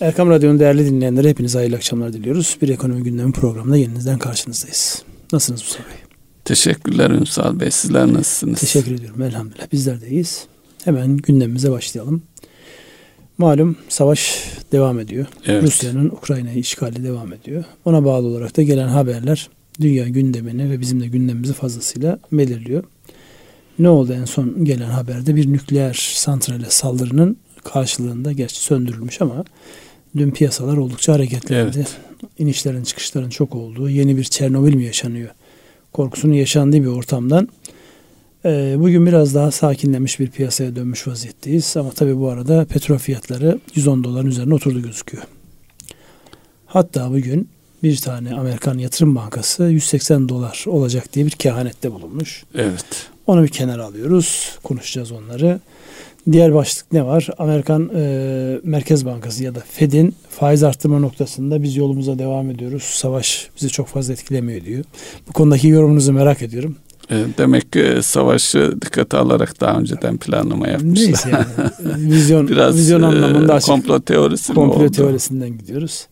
Erkam Radyo'nun değerli dinleyenlere hepinize hayırlı akşamlar diliyoruz. Bir ekonomi gündemi programında yeniden karşınızdayız. Nasılsınız Mustafa Bey? Teşekkürler Ünsal Bey. Sizler nasılsınız? Teşekkür ediyorum. Elhamdülillah. Bizler de iyiyiz. Hemen gündemimize başlayalım. Malum savaş devam ediyor. Evet. Rusya'nın Ukrayna'yı işgali devam ediyor. Ona bağlı olarak da gelen haberler dünya gündemini ve bizim de gündemimizi fazlasıyla belirliyor. Ne oldu en son gelen haberde bir nükleer santrale saldırının karşılığında gerçi söndürülmüş ama dün piyasalar oldukça hareketlendi. Evet. İnişlerin çıkışların çok olduğu yeni bir Çernobil mi yaşanıyor korkusunun yaşandığı bir ortamdan e, bugün biraz daha sakinlemiş bir piyasaya dönmüş vaziyetteyiz. Ama tabi bu arada petrol fiyatları 110 doların üzerine oturdu gözüküyor. Hatta bugün bir tane Amerikan Yatırım Bankası 180 dolar olacak diye bir kehanette bulunmuş. Evet. Onu bir kenara alıyoruz. Konuşacağız onları. Diğer başlık ne var? Amerikan e, Merkez Bankası ya da Fed'in faiz arttırma noktasında biz yolumuza devam ediyoruz. Savaş bizi çok fazla etkilemiyor diyor. Bu konudaki yorumunuzu merak ediyorum. E, demek ki savaşı dikkate alarak daha önceden planlama yapmışlar. Neyse yani. Vizyon, Biraz vizyon e, anlamında açık. Komplo teorisi Komplo oldu? teorisinden gidiyoruz.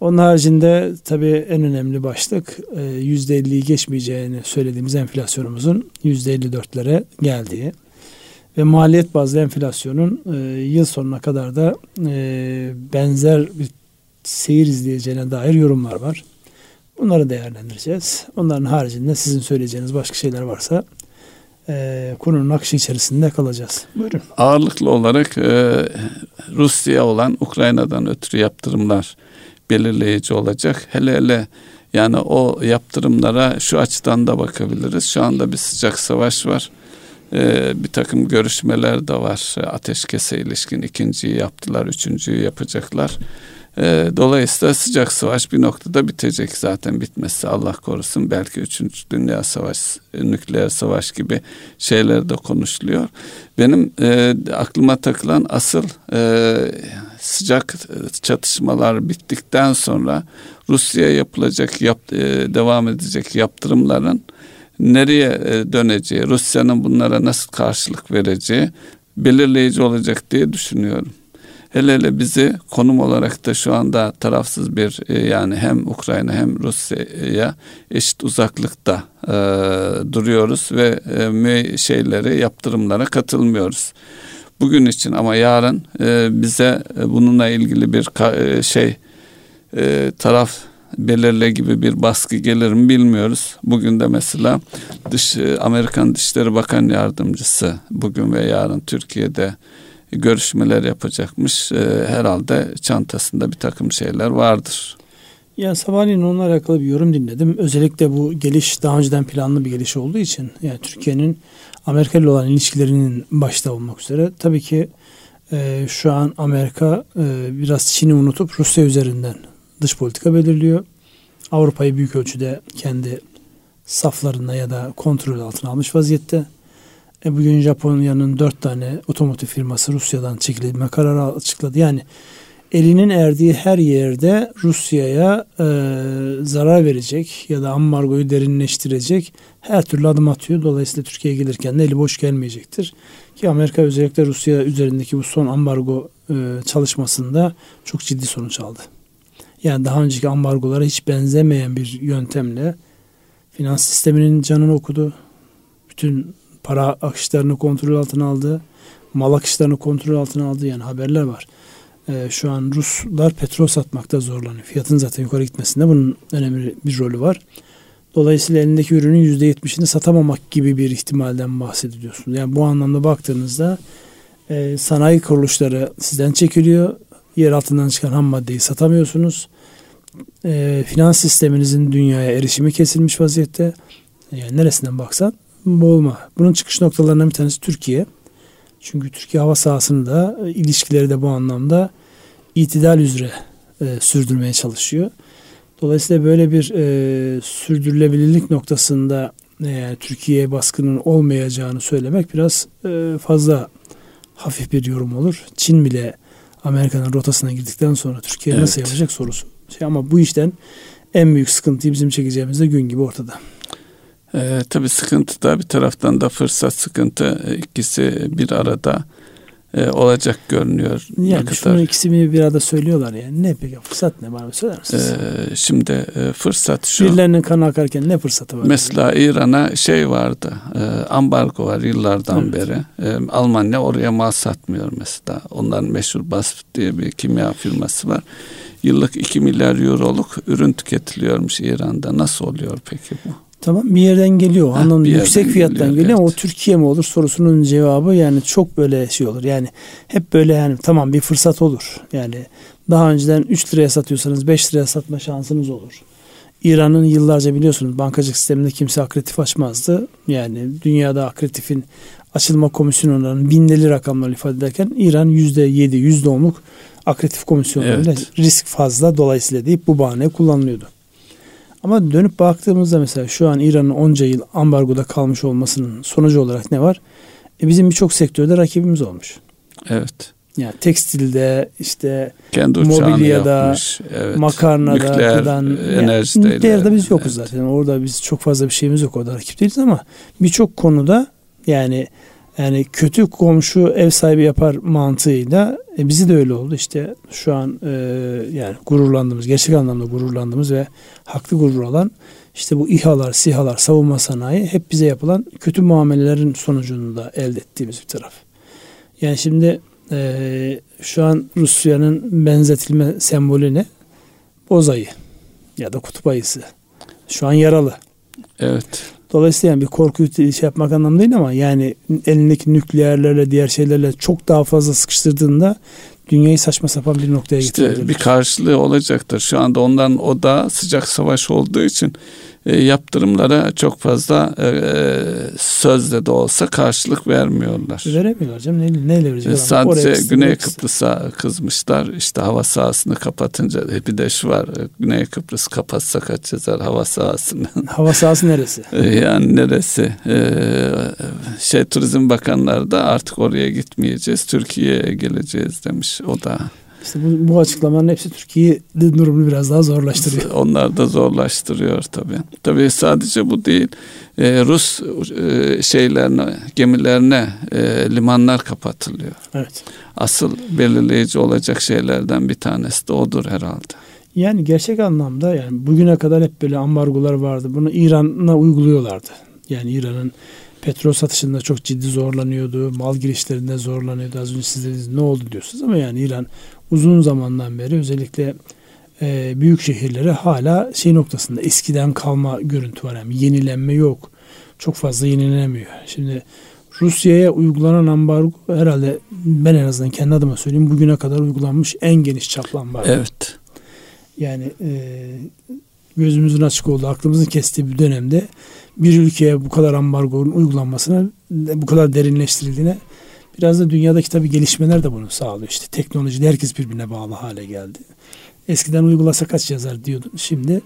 Onun haricinde tabii en önemli başlık %50'yi e, geçmeyeceğini söylediğimiz enflasyonumuzun %54'lere geldiği ve maliyet bazlı enflasyonun e, yıl sonuna kadar da e, benzer bir seyir izleyeceğine dair yorumlar var. Bunları değerlendireceğiz. Onların haricinde sizin söyleyeceğiniz başka şeyler varsa e, konunun akışı içerisinde kalacağız. Buyurun. Ağırlıklı olarak e, Rusya olan Ukrayna'dan ötürü yaptırımlar belirleyici olacak. Hele hele yani o yaptırımlara şu açıdan da bakabiliriz. Şu anda bir sıcak savaş var e, bir takım görüşmeler de var. Ateşkese ilişkin ikinciyi yaptılar, üçüncüyü yapacaklar. E, dolayısıyla sıcak savaş bir noktada bitecek zaten bitmesi Allah korusun. Belki üçüncü dünya savaş, nükleer savaş gibi şeyler de konuşuluyor. Benim e, aklıma takılan asıl e, sıcak çatışmalar bittikten sonra Rusya yapılacak, yap, e, devam edecek yaptırımların nereye e, döneceği, Rusya'nın bunlara nasıl karşılık vereceği belirleyici olacak diye düşünüyorum. Hele hele bizi konum olarak da şu anda tarafsız bir e, yani hem Ukrayna hem Rusya'ya eşit uzaklıkta e, duruyoruz ve e, şeyleri yaptırımlara katılmıyoruz. Bugün için ama yarın e, bize bununla ilgili bir e, şey e, taraf belirle gibi bir baskı gelir mi bilmiyoruz. Bugün de mesela dış e, Amerikan Dışişleri Bakan Yardımcısı bugün ve yarın Türkiye'de görüşmeler yapacakmış. E, herhalde çantasında bir takım şeyler vardır. Ya sabahleyin onunla alakalı bir yorum dinledim. Özellikle bu geliş daha önceden planlı bir geliş olduğu için yani Türkiye'nin Amerika ile olan ilişkilerinin başta olmak üzere tabii ki e, şu an Amerika e, biraz Çin'i unutup Rusya üzerinden dış politika belirliyor. Avrupa'yı büyük ölçüde kendi saflarında ya da kontrol altına almış vaziyette. E bugün Japonya'nın dört tane otomotiv firması Rusya'dan çekilme kararı açıkladı. Yani elinin erdiği her yerde Rusya'ya e, zarar verecek ya da ambargoyu derinleştirecek her türlü adım atıyor. Dolayısıyla Türkiye'ye gelirken de eli boş gelmeyecektir. Ki Amerika özellikle Rusya üzerindeki bu son ambargo e, çalışmasında çok ciddi sonuç aldı. Yani daha önceki ambargolara hiç benzemeyen bir yöntemle finans sisteminin canını okudu. Bütün para akışlarını kontrol altına aldı. Mal akışlarını kontrol altına aldı. Yani haberler var. Ee, şu an Ruslar petrol satmakta zorlanıyor. Fiyatın zaten yukarı gitmesinde bunun önemli bir rolü var. Dolayısıyla elindeki ürünün %70'ini satamamak gibi bir ihtimalden bahsediyorsunuz. Yani bu anlamda baktığınızda e, sanayi kuruluşları sizden çekiliyor yer altından çıkan ham maddeyi satamıyorsunuz. E, finans sisteminizin dünyaya erişimi kesilmiş vaziyette. Yani neresinden baksan boğulma. Bunun çıkış noktalarından bir tanesi Türkiye. Çünkü Türkiye hava sahasını da ilişkileri de bu anlamda itidal üzere e, sürdürmeye çalışıyor. Dolayısıyla böyle bir e, sürdürülebilirlik noktasında e, Türkiye baskının olmayacağını söylemek biraz e, fazla hafif bir yorum olur. Çin bile Amerika'nın rotasına girdikten sonra Türkiye evet. nasıl yapacak sorusu. Şey ama bu işten en büyük sıkıntıyı bizim çekeceğimiz de gün gibi ortada. Ee, tabii sıkıntı da bir taraftan da fırsat sıkıntı ikisi bir arada e, olacak görünüyor. Yani ne şunun ikisini bir arada söylüyorlar yani. Ne peki fırsat ne bana söyler misiniz? Ee, şimdi e, fırsat şu. Birilerinin kanı akarken ne fırsatı var? Mesela İran'a şey vardı. E, ambargo var yıllardan evet. beri. E, Almanya oraya mal satmıyor mesela. Onların meşhur BASF diye bir kimya firması var. Yıllık 2 milyar euroluk ürün tüketiliyormuş İran'da. Nasıl oluyor peki bu? Tamam bir yerden geliyor. Ha, Anlamda yüksek fiyattan geliyor. geliyor evet. o Türkiye mi olur sorusunun cevabı yani çok böyle şey olur. Yani hep böyle yani tamam bir fırsat olur. Yani daha önceden 3 liraya satıyorsanız 5 liraya satma şansınız olur. İran'ın yıllarca biliyorsunuz bankacılık sisteminde kimse akreditif açmazdı. Yani dünyada akreditifin açılma komisyonlarının binleri rakamlar ifade ederken İran yüzde yedi, yüzde onluk akreditif komisyonlarıyla evet. risk fazla dolayısıyla deyip bu bahane kullanılıyordu. Ama dönüp baktığımızda mesela şu an İran'ın onca yıl ambargoda kalmış olmasının sonucu olarak ne var? E bizim birçok sektörde rakibimiz olmuş. Evet. Yani tekstilde, işte Kendi mobilyada, yapmış, evet. makarnada, nükleer gıdan, enerjide. Yani, nükleerde biz yokuz evet. zaten. Orada biz çok fazla bir şeyimiz yok. Orada rakip değiliz ama birçok konuda yani yani kötü komşu ev sahibi yapar mantığıyla e, bizi de öyle oldu. İşte şu an e, yani gururlandığımız, gerçek anlamda gururlandığımız ve haklı gurur alan işte bu İHA'lar, SİHA'lar, savunma sanayi hep bize yapılan kötü muamelelerin sonucunda elde ettiğimiz bir taraf. Yani şimdi e, şu an Rusya'nın benzetilme sembolü ne? Bozayı ya da kutup ayısı. Şu an yaralı. Evet. Dolayısıyla yani bir korku şey yapmak anlamında değil ama yani elindeki nükleerlerle diğer şeylerle çok daha fazla sıkıştırdığında dünyayı saçma sapan bir noktaya işte Bir karşılığı olacaktır. Şu anda ondan o da sıcak savaş olduğu için e, yaptırımlara çok fazla e, sözle de olsa karşılık vermiyorlar. Veremiyorlar canım. Neyle, neyle verecekler? E, sadece Güney Kıbrıs'a kızmışlar. İşte hava sahasını kapatınca e, bir de şu var. E, Güney Kıbrıs kapatsa kaç yazar hava sahasını. Hava sahası neresi? E, yani neresi? E, şey Turizm Bakanları da artık oraya gitmeyeceğiz. Türkiye'ye geleceğiz demiş. O da işte bu, bu açıklamaların hepsi Türkiye'nin durumunu biraz daha zorlaştırıyor. Onlar da zorlaştırıyor tabii. Tabii sadece bu değil. Ee, Rus e, şeylerine, gemilerine e, limanlar kapatılıyor. Evet. Asıl belirleyici olacak şeylerden bir tanesi de odur herhalde. Yani gerçek anlamda yani bugüne kadar hep böyle ambargolar vardı. Bunu İran'a uyguluyorlardı. Yani İran'ın petrol satışında çok ciddi zorlanıyordu. Mal girişlerinde zorlanıyordu. Az önce siz dediniz ne oldu diyorsunuz ama yani İran uzun zamandan beri özellikle e, büyük şehirlere hala şey noktasında eskiden kalma görüntü var. Yani yenilenme yok. Çok fazla yenilenemiyor. Şimdi Rusya'ya uygulanan ambargo herhalde ben en azından kendi adıma söyleyeyim bugüne kadar uygulanmış en geniş çaplı ambargo. Evet. Yani e, gözümüzün açık olduğu, aklımızın kestiği bir dönemde bir ülkeye bu kadar ambargonun uygulanmasına, bu kadar derinleştirildiğine biraz da dünyadaki tabii gelişmeler de bunu sağlıyor. İşte teknolojide herkes birbirine bağlı hale geldi. Eskiden uygulasa kaç yazar diyordun. Şimdi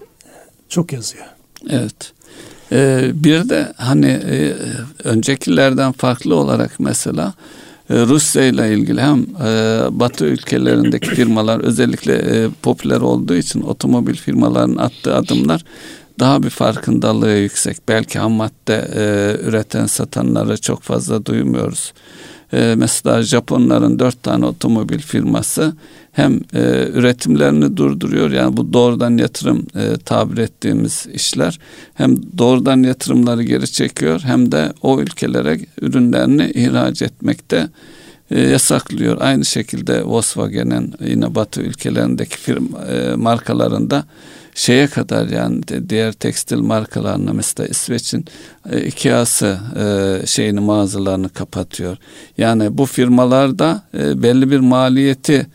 çok yazıyor. Evet. Ee, bir de hani e, öncekilerden farklı olarak mesela e, Rusya ile ilgili hem e, Batı ülkelerindeki firmalar özellikle e, popüler olduğu için otomobil firmalarının attığı adımlar daha bir farkındalığı yüksek. Belki ham madde e, üreten satanları çok fazla duymuyoruz. E, mesela Japonların dört tane otomobil firması hem e, üretimlerini durduruyor yani bu doğrudan yatırım e, tabir ettiğimiz işler hem doğrudan yatırımları geri çekiyor hem de o ülkelere ürünlerini ihraç etmekte e, yasaklıyor. Aynı şekilde Volkswagen'in yine Batı ülkelerindeki firma e, markalarında şeye kadar yani diğer tekstil markalarına mesela İsveç'in e, Ikea'sı e, şeyini mağazalarını kapatıyor. Yani bu firmalar da e, belli bir maliyeti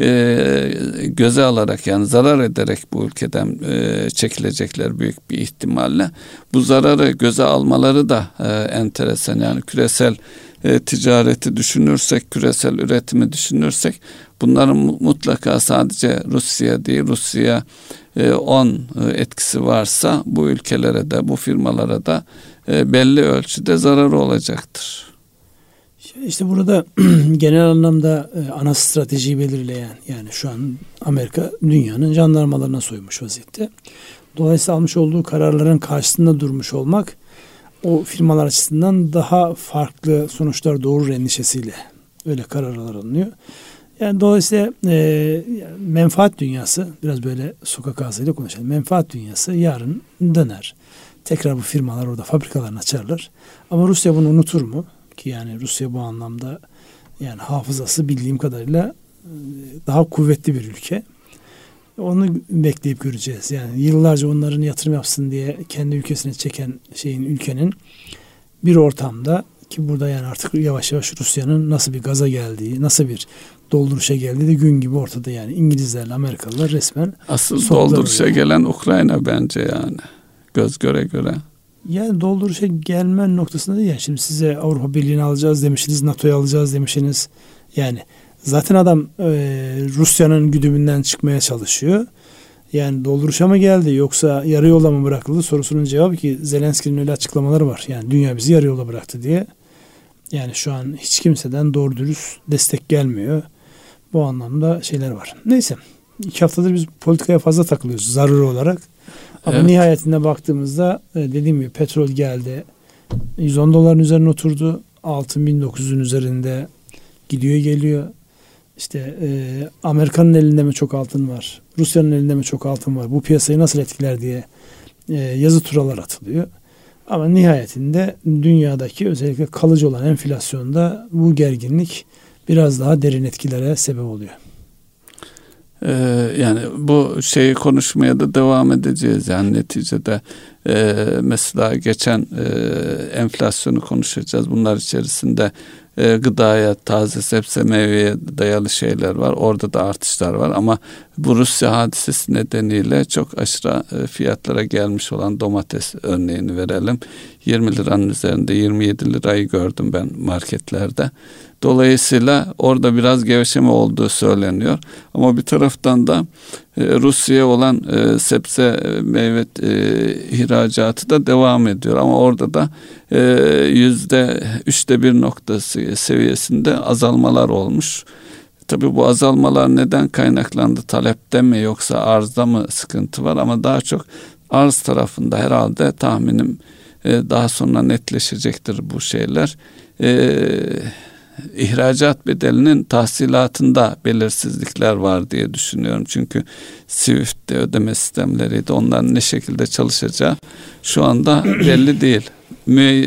e, göze alarak yani zarar ederek bu ülkeden çekilecekler büyük bir ihtimalle. Bu zararı göze almaları da enteresan yani küresel ticareti düşünürsek, küresel üretimi düşünürsek bunların mutlaka sadece Rusya değil Rusya 10 e, e, etkisi varsa bu ülkelere de bu firmalara da e, belli ölçüde zararı olacaktır. İşte burada genel anlamda ana stratejiyi belirleyen yani şu an Amerika dünyanın jandarmalarına soymuş vaziyette. Dolayısıyla almış olduğu kararların karşısında durmuş olmak o firmalar açısından daha farklı sonuçlar doğurur endişesiyle Öyle kararlar alınıyor. Yani dolayısıyla e, menfaat dünyası biraz böyle sokak ağzıyla konuşalım. Menfaat dünyası yarın döner. Tekrar bu firmalar orada fabrikalarını açarlar. Ama Rusya bunu unutur mu? Ki yani Rusya bu anlamda yani hafızası bildiğim kadarıyla e, daha kuvvetli bir ülke. Onu bekleyip göreceğiz. Yani yıllarca onların yatırım yapsın diye kendi ülkesine çeken şeyin ülkenin bir ortamda ki burada yani artık yavaş yavaş Rusya'nın nasıl bir gaza geldiği, nasıl bir dolduruşa geldiği de gün gibi ortada yani İngilizlerle Amerikalılar resmen asıl dolduruşa oraya. gelen Ukrayna bence yani göz göre göre. Yani dolduruşa gelmen noktasında değil yani şimdi size Avrupa Birliği'ni alacağız demişsiniz, NATO'yu alacağız demişsiniz. Yani zaten adam e, Rusya'nın güdümünden çıkmaya çalışıyor. Yani dolduruşa mı geldi yoksa yarı yolda mı bırakıldı sorusunun cevabı ki Zelenski'nin öyle açıklamaları var. Yani dünya bizi yarı yolda bıraktı diye. Yani şu an hiç kimseden doğru dürüst destek gelmiyor. Bu anlamda şeyler var. Neyse iki haftadır biz politikaya fazla takılıyoruz zaruri olarak. Ama evet. nihayetinde baktığımızda e, dediğim gibi petrol geldi. 110 doların üzerine oturdu. Altın 1900'ün üzerinde gidiyor geliyor. İşte e, Amerika'nın elinde mi çok altın var? Rusya'nın elinde mi çok altın var? Bu piyasayı nasıl etkiler diye e, yazı turalar atılıyor. Ama nihayetinde dünyadaki özellikle kalıcı olan enflasyonda bu gerginlik biraz daha derin etkilere sebep oluyor. Ee, yani bu şeyi konuşmaya da devam edeceğiz yani neticede e, mesela geçen e, enflasyonu konuşacağız bunlar içerisinde e, gıdaya, taze sebze meyveye dayalı şeyler var. Orada da artışlar var ama bu Rusya hadisesi nedeniyle çok aşırı e, fiyatlara gelmiş olan domates örneğini verelim. 20 liranın üzerinde 27 lirayı gördüm ben marketlerde. Dolayısıyla orada biraz gevşeme olduğu söyleniyor. Ama bir taraftan da e, Rusya'ya olan e, sebze meyve ihracatı da devam ediyor. Ama orada da yüzde üçte bir noktası seviyesinde azalmalar olmuş. Tabi bu azalmalar neden kaynaklandı? Talepte mi yoksa arzda mı sıkıntı var? Ama daha çok arz tarafında herhalde tahminim e, daha sonra netleşecektir bu şeyler. Eee ihracat bedelinin tahsilatında belirsizlikler var diye düşünüyorum. Çünkü Swift'te ödeme sistemleri de onların ne şekilde çalışacağı şu anda belli değil.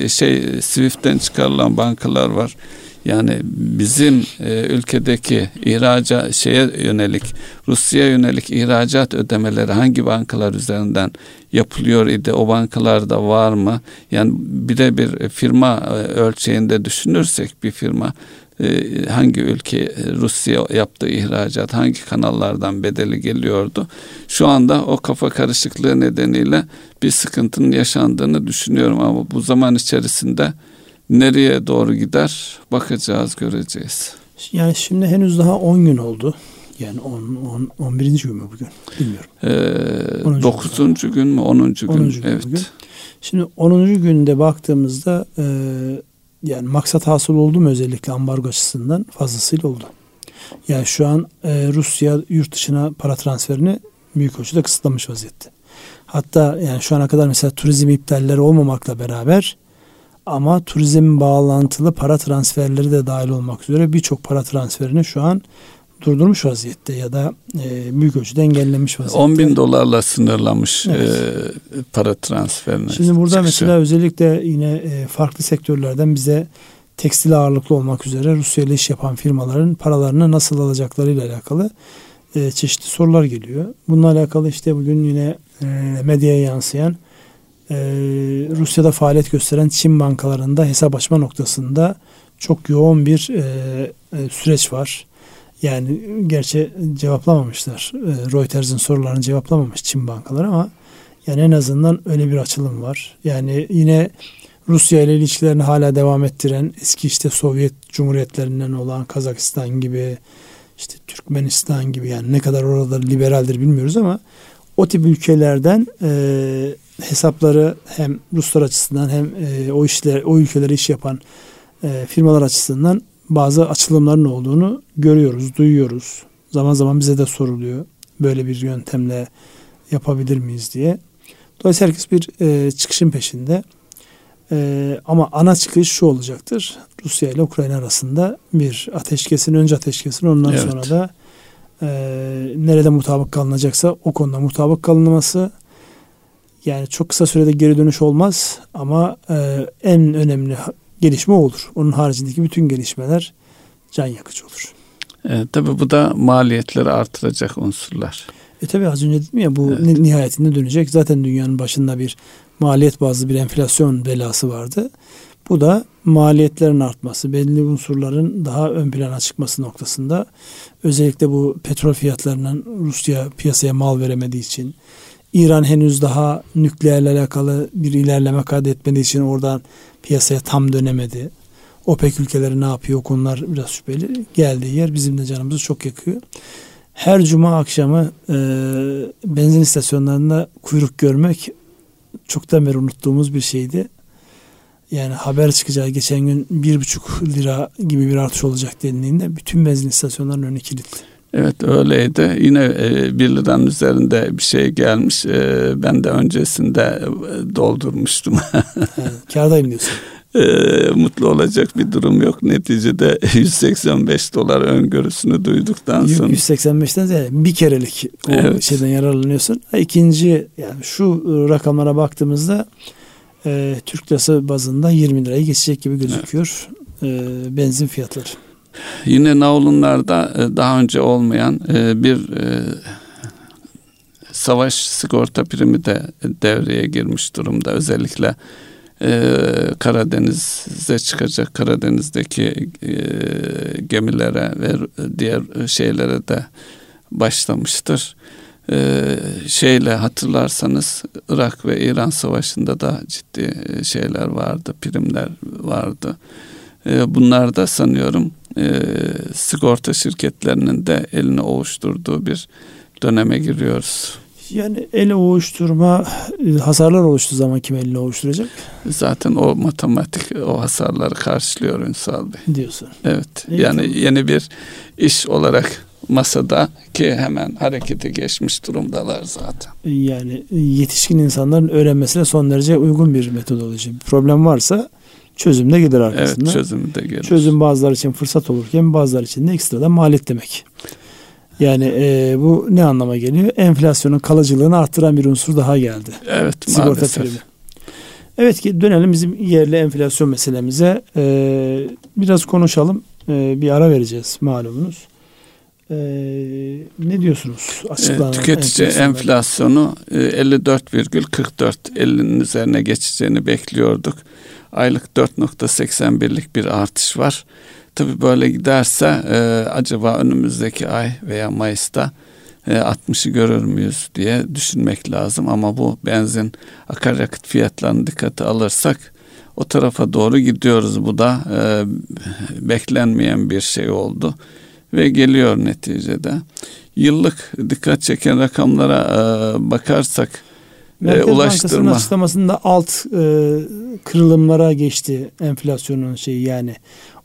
Şey Swift'ten çıkarılan bankalar var. Yani bizim e, ülkedeki ihraca şeye yönelik Rusya'ya yönelik ihracat ödemeleri hangi bankalar üzerinden yapılıyor idi? O bankalarda var mı? Yani birebir firma e, ölçeğinde düşünürsek bir firma e, hangi ülke Rusya yaptığı ihracat hangi kanallardan bedeli geliyordu. Şu anda o kafa karışıklığı nedeniyle bir sıkıntının yaşandığını düşünüyorum ama bu zaman içerisinde nereye doğru gider bakacağız göreceğiz. Yani şimdi henüz daha 10 gün oldu. Yani 10, 10 11. gün mü bugün? Bilmiyorum. Ee, 9. Gün, gün mü 10. gün? 10. gün evet. Bugün. Şimdi 10. günde baktığımızda e, yani maksat hasıl oldu mu özellikle ambargo açısından fazlasıyla oldu. Yani şu an e, Rusya yurt dışına para transferini büyük ölçüde kısıtlamış vaziyette. Hatta yani şu ana kadar mesela turizm iptalleri olmamakla beraber ama turizm bağlantılı para transferleri de dahil olmak üzere birçok para transferini şu an durdurmuş vaziyette ya da e, büyük ölçüde engellemiş vaziyette. 10 bin dolarla sınırlamış evet. e, para transferini. Şimdi burada çıkışı. mesela özellikle yine e, farklı sektörlerden bize tekstil ağırlıklı olmak üzere Rusya ile iş yapan firmaların paralarını nasıl alacaklarıyla alakalı e, çeşitli sorular geliyor. Bununla alakalı işte bugün yine e, medyaya yansıyan e, Rusya'da faaliyet gösteren Çin bankalarında hesap açma noktasında çok yoğun bir e, e, süreç var. Yani gerçi cevaplamamışlar. E, Reuters'ın sorularını cevaplamamış Çin bankaları ama yani en azından öyle bir açılım var. Yani yine Rusya ile ilişkilerini hala devam ettiren eski işte Sovyet Cumhuriyetlerinden olan Kazakistan gibi işte Türkmenistan gibi yani ne kadar orada liberaldir bilmiyoruz ama o tip ülkelerden e, hesapları hem Ruslar açısından hem e, o işler o ülkelere iş yapan e, firmalar açısından bazı açılımların olduğunu görüyoruz, duyuyoruz. Zaman zaman bize de soruluyor. Böyle bir yöntemle yapabilir miyiz diye. Dolayısıyla herkes bir e, çıkışın peşinde. E, ama ana çıkış şu olacaktır. Rusya ile Ukrayna arasında bir ateşkesin, önce ateşkesin ondan evet. sonra da e, nerede mutabık kalınacaksa o konuda mutabık kalınması yani çok kısa sürede geri dönüş olmaz ama e, en önemli gelişme olur. Onun haricindeki bütün gelişmeler can yakıcı olur. E, tabii bu da maliyetleri artıracak unsurlar. E tabi az önce dedim ya bu evet. nihayetinde dönecek. Zaten dünyanın başında bir maliyet bazlı bir enflasyon belası vardı. Bu da maliyetlerin artması, belli unsurların daha ön plana çıkması noktasında özellikle bu petrol fiyatlarının Rusya piyasaya mal veremediği için İran henüz daha nükleerle alakalı bir ilerleme kaydetmediği için oradan piyasaya tam dönemedi. OPEC ülkeleri ne yapıyor? Konular biraz şüpheli. Geldiği yer bizim de canımızı çok yakıyor. Her cuma akşamı e, benzin istasyonlarında kuyruk görmek çoktan beri unuttuğumuz bir şeydi. Yani haber çıkacağı geçen gün bir buçuk lira gibi bir artış olacak denildiğinde bütün benzin istasyonlarının önü kilitli. Evet öyleydi. Yine e, bir liranın üzerinde bir şey gelmiş. E, ben de öncesinde e, doldurmuştum. kârdayım diyorsun. E, mutlu olacak bir durum yok. Neticede 185 dolar öngörüsünü duyduktan sonra. 185'ten ziyade bir kerelik o evet. şeyden yararlanıyorsun. İkinci yani şu rakamlara baktığımızda e, Türk lirası bazında 20 lirayı geçecek gibi gözüküyor. Evet. E, benzin fiyatları. Yine Naulunlar'da e, daha önce olmayan e, bir e, savaş sigorta primi de devreye girmiş durumda. Özellikle Karadeniz'e çıkacak Karadeniz'deki gemilere ve diğer şeylere de başlamıştır. şeyle hatırlarsanız Irak ve İran Savaşı'nda da ciddi şeyler vardı, primler vardı. Bunlar da sanıyorum e, sigorta şirketlerinin de elini ovuşturduğu bir döneme giriyoruz. Yani el ovuşturma e, hasarlar oluştuğu zaman kim elini ovuşturacak? Zaten o matematik o hasarları karşılıyor Ünsal Bey. Diyorsun. Evet. İyi yani tamam. yeni bir iş olarak masada ki hemen harekete geçmiş durumdalar zaten. Yani yetişkin insanların öğrenmesine son derece uygun bir metodoloji. Bir problem varsa çözüm de gelir arkasında. Evet çözüm de gelir. Çözüm bazıları için fırsat olurken bazıları için de ekstradan maliyet demek. Yani e, bu ne anlama geliyor? Enflasyonun kalıcılığını arttıran bir unsur daha geldi. Evet Sigorta maalesef. Primi. Evet ki dönelim bizim yerli enflasyon meselemize. Ee, biraz konuşalım. Ee, bir ara vereceğiz malumunuz. Ee, ne diyorsunuz? Açıklanan tüketici enflasyonu 54,44 e, 50'nin üzerine geçeceğini bekliyorduk aylık 4.81'lik bir artış var. Tabi böyle giderse e, acaba önümüzdeki ay veya Mayıs'ta e, 60'ı görür müyüz diye düşünmek lazım. Ama bu benzin akaryakıt fiyatlarını dikkate alırsak o tarafa doğru gidiyoruz. Bu da e, beklenmeyen bir şey oldu ve geliyor neticede. Yıllık dikkat çeken rakamlara e, bakarsak Merkez e, ulaştırma. Bankası'nın açıklamasında alt e, kırılımlara geçti enflasyonun şeyi yani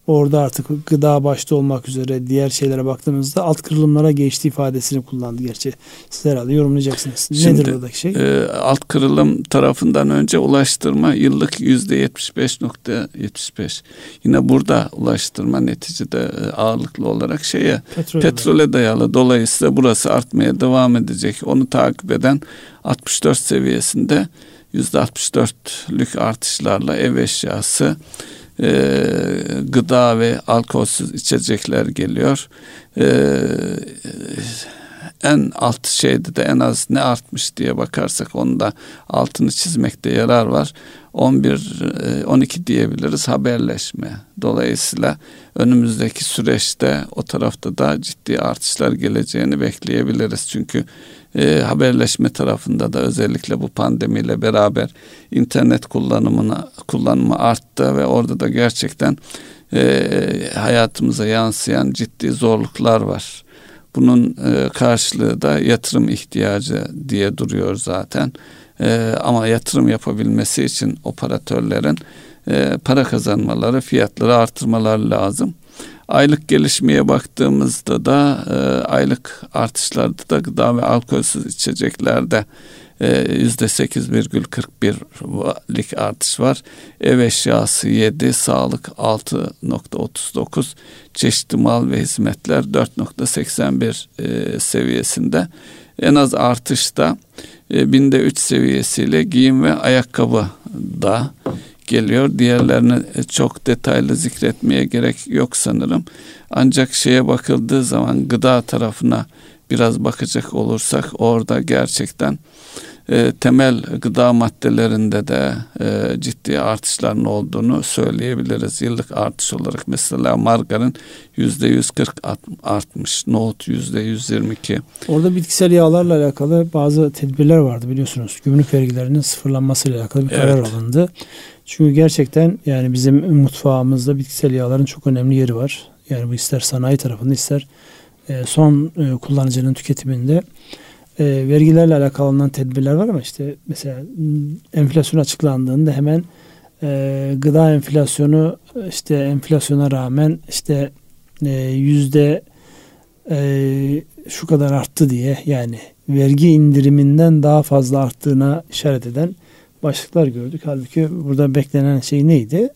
orada artık gıda başta olmak üzere diğer şeylere baktığımızda alt kırılımlara geçti ifadesini kullandı gerçi. Siz herhalde yorumlayacaksınız. Şimdi, Nedir buradaki şey? E, alt kırılım tarafından önce ulaştırma yıllık yüzde 75.75. Yine burada ulaştırma neticede e, ağırlıklı olarak şeye petrole, petrole dayalı. Dolayısıyla burası artmaya devam edecek. Onu takip eden 64 seviyesinde yüzde 64'lük artışlarla ev eşyası e, gıda ve alkolsüz içecekler geliyor. E, en alt şeyde de en az ne artmış diye bakarsak onu da altını çizmekte yarar var. 11 12 e, diyebiliriz haberleşme. Dolayısıyla önümüzdeki süreçte o tarafta da ciddi artışlar geleceğini bekleyebiliriz. Çünkü e, haberleşme tarafında da özellikle bu pandemiyle beraber internet kullanımına kullanımı arttı ve orada da gerçekten e, hayatımıza yansıyan ciddi zorluklar var. Bunun e, karşılığı da yatırım ihtiyacı diye duruyor zaten. E, ama yatırım yapabilmesi için operatörlerin e, para kazanmaları, fiyatları artırmaları lazım. Aylık gelişmeye baktığımızda da e, aylık artışlarda da gıda ve alkolsüz içeceklerde yüzde 8,41'lik artış var. Ev eşyası 7, sağlık 6.39, çeşitli mal ve hizmetler 4.81 e, seviyesinde. En az artışta e, binde 3 seviyesiyle giyim ve ayakkabı da geliyor. Diğerlerini çok detaylı zikretmeye gerek yok sanırım. Ancak şeye bakıldığı zaman gıda tarafına biraz bakacak olursak orada gerçekten e, temel gıda maddelerinde de e, ciddi artışların olduğunu söyleyebiliriz. Yıllık artış olarak mesela margarin yüzde 140 artmış, nohut yüzde 122. Orada bitkisel yağlarla alakalı bazı tedbirler vardı biliyorsunuz. Gümrük vergilerinin sıfırlanmasıyla alakalı bir karar evet. alındı. Çünkü gerçekten yani bizim mutfağımızda bitkisel yağların çok önemli yeri var. Yani bu ister sanayi tarafında ister e, son e, kullanıcının tüketiminde e, vergilerle alakalı alınan tedbirler var ama işte mesela enflasyon açıklandığında hemen gıda enflasyonu işte enflasyona rağmen işte yüzde şu kadar arttı diye yani vergi indiriminden daha fazla arttığına işaret eden başlıklar gördük. Halbuki burada beklenen şey neydi?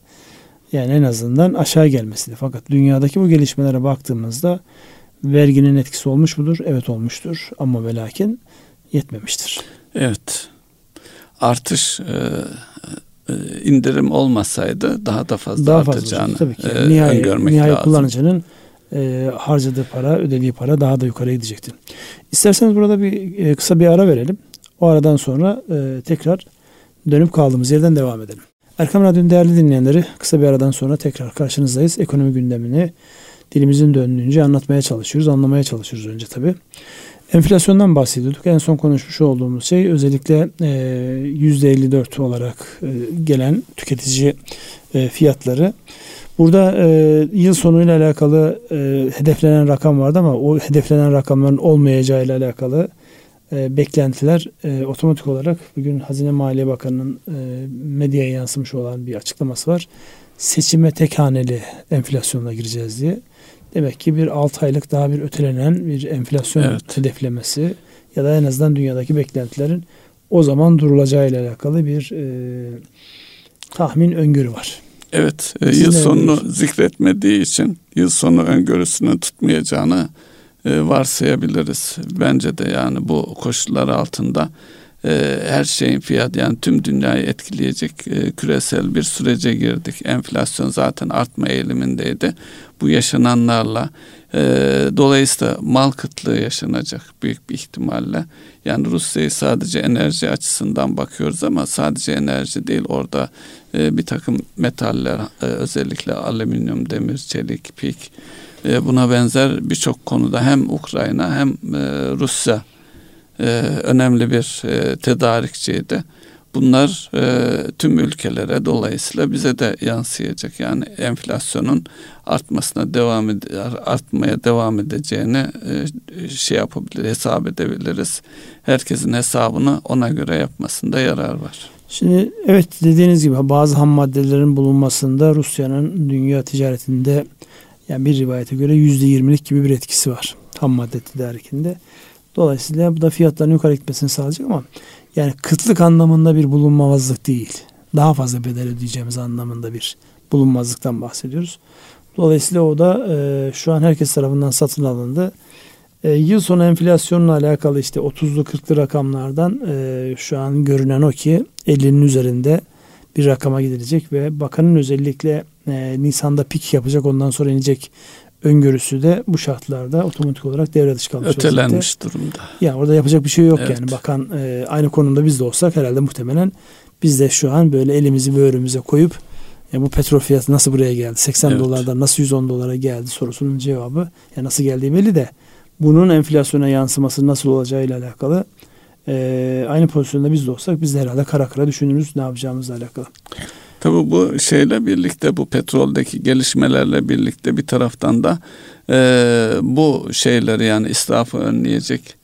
Yani en azından aşağı gelmesiydi. Fakat dünyadaki bu gelişmelere baktığımızda verginin etkisi olmuş mudur? Evet olmuştur. Ama ve lakin yetmemiştir. Evet. Artış e, e, indirim olmasaydı daha da fazla daha artacağını fazla, tabii ki. E, nihai, öngörmek nihai lazım. kullanıcının e, harcadığı para, ödediği para daha da yukarı gidecektir. İsterseniz burada bir e, kısa bir ara verelim. O aradan sonra e, tekrar dönüp kaldığımız yerden devam edelim. Erkam Radyo'nun değerli dinleyenleri kısa bir aradan sonra tekrar karşınızdayız. Ekonomi gündemini dilimizin döndüğünce anlatmaya çalışıyoruz, anlamaya çalışıyoruz önce tabii. Enflasyondan bahsediyorduk. En son konuşmuş olduğumuz şey özellikle e, %54 olarak e, gelen tüketici e, fiyatları. Burada e, yıl sonuyla alakalı e, hedeflenen rakam vardı ama o hedeflenen rakamların olmayacağı ile alakalı e, beklentiler e, otomatik olarak bugün Hazine Maliye Bakanı'nın e, medyaya yansımış olan bir açıklaması var. Seçime tek haneli enflasyonla gireceğiz diye. Demek ki bir 6 aylık daha bir ötelenen bir enflasyon evet. hedeflemesi ya da en azından dünyadaki beklentilerin o zaman durulacağı ile alakalı bir e, tahmin öngörü var. Evet, e, yıl sonunu zikretmediği için yıl sonu öngörüsünü tutmayacağını e, varsayabiliriz. Bence de yani bu koşullar altında e, her şeyin fiyat yani tüm dünyayı etkileyecek e, küresel bir sürece girdik. Enflasyon zaten artma eğilimindeydi. Bu yaşananlarla e, dolayısıyla mal kıtlığı yaşanacak büyük bir ihtimalle. Yani Rusya'yı sadece enerji açısından bakıyoruz ama sadece enerji değil orada e, bir takım metaller e, özellikle alüminyum, demir, çelik, pik e, buna benzer birçok konuda hem Ukrayna hem e, Rusya e, önemli bir e, tedarikçiydi. Bunlar e, tüm ülkelere dolayısıyla bize de yansıyacak. Yani enflasyonun artmasına devam artmaya devam edeceğini e, şey yapabilir, hesap edebiliriz. Herkesin hesabını ona göre yapmasında yarar var. Şimdi evet dediğiniz gibi bazı ham maddelerin bulunmasında Rusya'nın dünya ticaretinde yani bir rivayete göre yüzde yirmilik gibi bir etkisi var ham madde tedarikinde. Dolayısıyla bu da fiyatların yukarı gitmesini sağlayacak ama yani kıtlık anlamında bir bulunmazlık değil. Daha fazla bedel ödeyeceğimiz anlamında bir bulunmazlıktan bahsediyoruz. Dolayısıyla o da e, şu an herkes tarafından satın alındı. E, yıl sonu enflasyonla alakalı işte 30'lu 40'lı rakamlardan e, şu an görünen o ki 50'nin üzerinde bir rakama gidilecek ve bakanın özellikle e, Nisan'da pik yapacak ondan sonra inecek öngörüsü de bu şartlarda otomatik olarak devre dışı kalmış Ötelenmiş vaziyette. durumda. Yani orada yapacak bir şey yok evet. yani. Bakan e, aynı konumda biz de olsak herhalde muhtemelen biz de şu an böyle elimizi böğrümüze koyup ya bu petrol fiyatı nasıl buraya geldi? 80 evet. dolardan nasıl 110 dolara geldi sorusunun cevabı ya nasıl geldiği belli de bunun enflasyona yansıması nasıl olacağı ile alakalı e, aynı pozisyonda biz de olsak biz de herhalde kara kara düşünürüz ne yapacağımızla alakalı. Tabi bu şeyle birlikte bu petroldeki gelişmelerle birlikte bir taraftan da e, bu şeyleri yani israfı önleyecek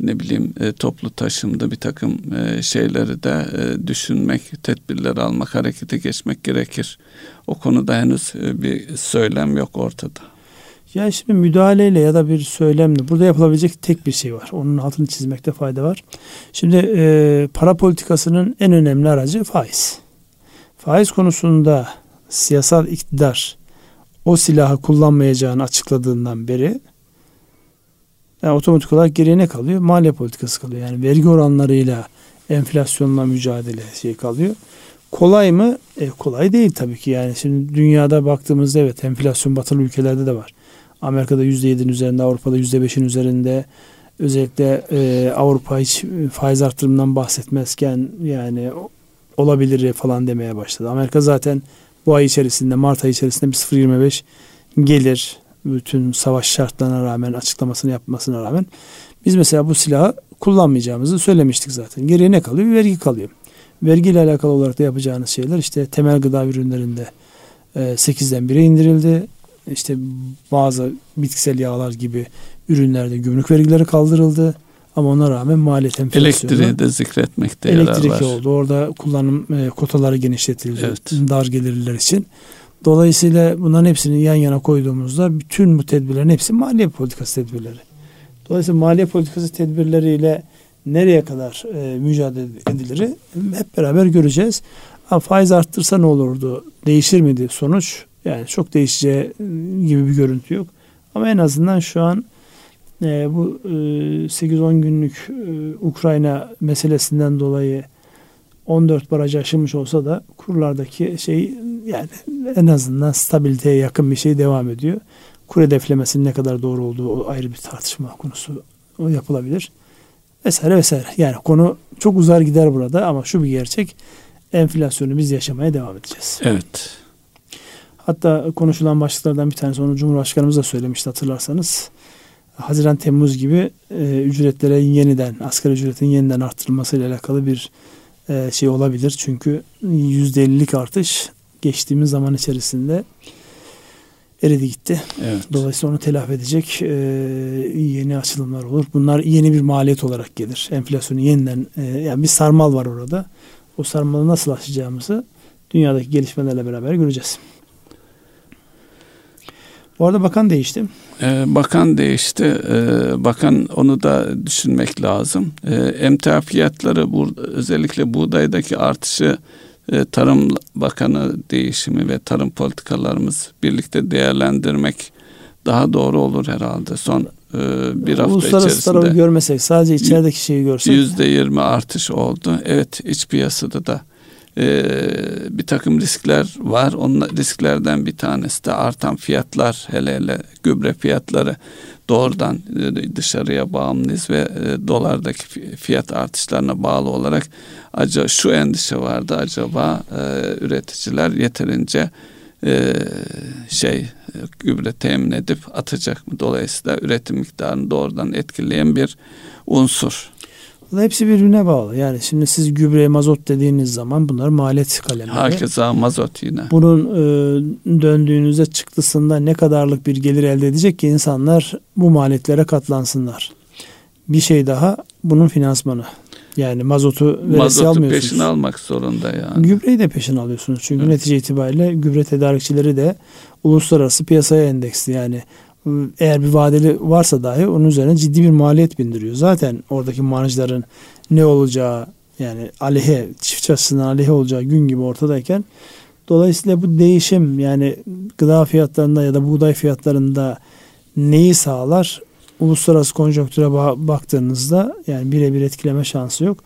ne bileyim e, toplu taşımda bir takım e, şeyleri de e, düşünmek, tedbirler almak, harekete geçmek gerekir. O konuda henüz e, bir söylem yok ortada. Yani şimdi müdahaleyle ya da bir söylemle burada yapılabilecek tek bir şey var. Onun altını çizmekte fayda var. Şimdi e, para politikasının en önemli aracı faiz. Faiz konusunda siyasal iktidar o silahı kullanmayacağını açıkladığından beri yani otomatik olarak geriye ne kalıyor? Maliye politikası kalıyor. Yani vergi oranlarıyla enflasyonla mücadele şey kalıyor. Kolay mı? E, kolay değil tabii ki. Yani şimdi dünyada baktığımızda evet enflasyon batılı ülkelerde de var. Amerika'da %7'nin üzerinde, Avrupa'da %5'in üzerinde. Özellikle e, Avrupa hiç faiz artırımından bahsetmezken yani olabilir falan demeye başladı. Amerika zaten bu ay içerisinde, Mart ayı içerisinde bir 0.25 gelir. Bütün savaş şartlarına rağmen, açıklamasını yapmasına rağmen. Biz mesela bu silahı kullanmayacağımızı söylemiştik zaten. Geriye ne kalıyor? Bir vergi kalıyor. Vergi ile alakalı olarak da yapacağınız şeyler işte temel gıda ürünlerinde 8'den 1'e indirildi. İşte bazı bitkisel yağlar gibi ürünlerde gümrük vergileri kaldırıldı. Ama ona rağmen maliyet enflasyonu. Elektriği de zikretmekte elektrik yarar var. oldu. Orada kullanım e, kotaları genişletildi. Evet. Dar gelirliler için. Dolayısıyla bunların hepsini yan yana koyduğumuzda bütün bu tedbirlerin hepsi maliye politikası tedbirleri. Dolayısıyla maliye politikası tedbirleriyle nereye kadar e, mücadele edilir hep beraber göreceğiz. Ha, faiz arttırsa ne olurdu? Değişir miydi sonuç? Yani çok değişeceği gibi bir görüntü yok. Ama en azından şu an e, bu e, 8-10 günlük e, Ukrayna meselesinden dolayı 14 baraj aşılmış olsa da kurlardaki şey yani en azından stabiliteye yakın bir şey devam ediyor. Kur hedeflemesinin ne kadar doğru olduğu ayrı bir tartışma konusu o yapılabilir. Vesaire vesaire. Yani konu çok uzar gider burada ama şu bir gerçek. Enflasyonu biz yaşamaya devam edeceğiz. Evet. Hatta konuşulan başlıklardan bir tanesi onu Cumhurbaşkanımız da söylemişti hatırlarsanız. Haziran Temmuz gibi e, ücretlere yeniden asgari ücretin yeniden arttırılması ile alakalı bir e, şey olabilir. Çünkü %50'lik artış geçtiğimiz zaman içerisinde eridi gitti. Evet. Dolayısıyla onu telafi edecek e, yeni açılımlar olur. Bunlar yeni bir maliyet olarak gelir. Enflasyonu yeniden e, yani bir sarmal var orada. O sarmalı nasıl aşacağımızı dünyadaki gelişmelerle beraber göreceğiz. Bu arada bakan değişti. Ee, bakan değişti. Ee, bakan onu da düşünmek lazım. Ee, emtia fiyatları özellikle buğdaydaki artışı e, Tarım Bakanı değişimi ve tarım politikalarımız birlikte değerlendirmek daha doğru olur herhalde. Son e, bir hafta Uluslararası içerisinde tarafı görmesek sadece içerideki şeyi görsek. yüzde yirmi artış oldu. Evet iç piyasada da e, bir takım riskler var. Onun risklerden bir tanesi de artan fiyatlar hele hele gübre fiyatları doğrudan e, dışarıya bağımlıyız ve e, dolardaki fiyat artışlarına bağlı olarak acaba şu endişe vardı acaba e, üreticiler yeterince şey gübre temin edip atacak mı? Dolayısıyla üretim miktarını doğrudan etkileyen bir unsur. Hepsi birbirine bağlı. Yani şimdi siz gübre, mazot dediğiniz zaman bunlar maliyet kalemleri. Hakeza mazot yine. Bunun e, döndüğünüzde çıktısında ne kadarlık bir gelir elde edecek ki insanlar bu maliyetlere katlansınlar. Bir şey daha bunun finansmanı. Yani mazotu veresi Mazotu almıyorsunuz. peşine almak zorunda yani. Gübreyi de peşin alıyorsunuz. Çünkü Evet. netice itibariyle gübre tedarikçileri de uluslararası piyasaya endeksli. Yani eğer bir vadeli varsa dahi onun üzerine ciddi bir maliyet bindiriyor. Zaten oradaki marjların ne olacağı yani aleyhe, çiftçi açısından aleyhe olacağı gün gibi ortadayken dolayısıyla bu değişim yani gıda fiyatlarında ya da buğday fiyatlarında neyi sağlar? Uluslararası konjonktüre ba- baktığınızda yani birebir etkileme şansı yok.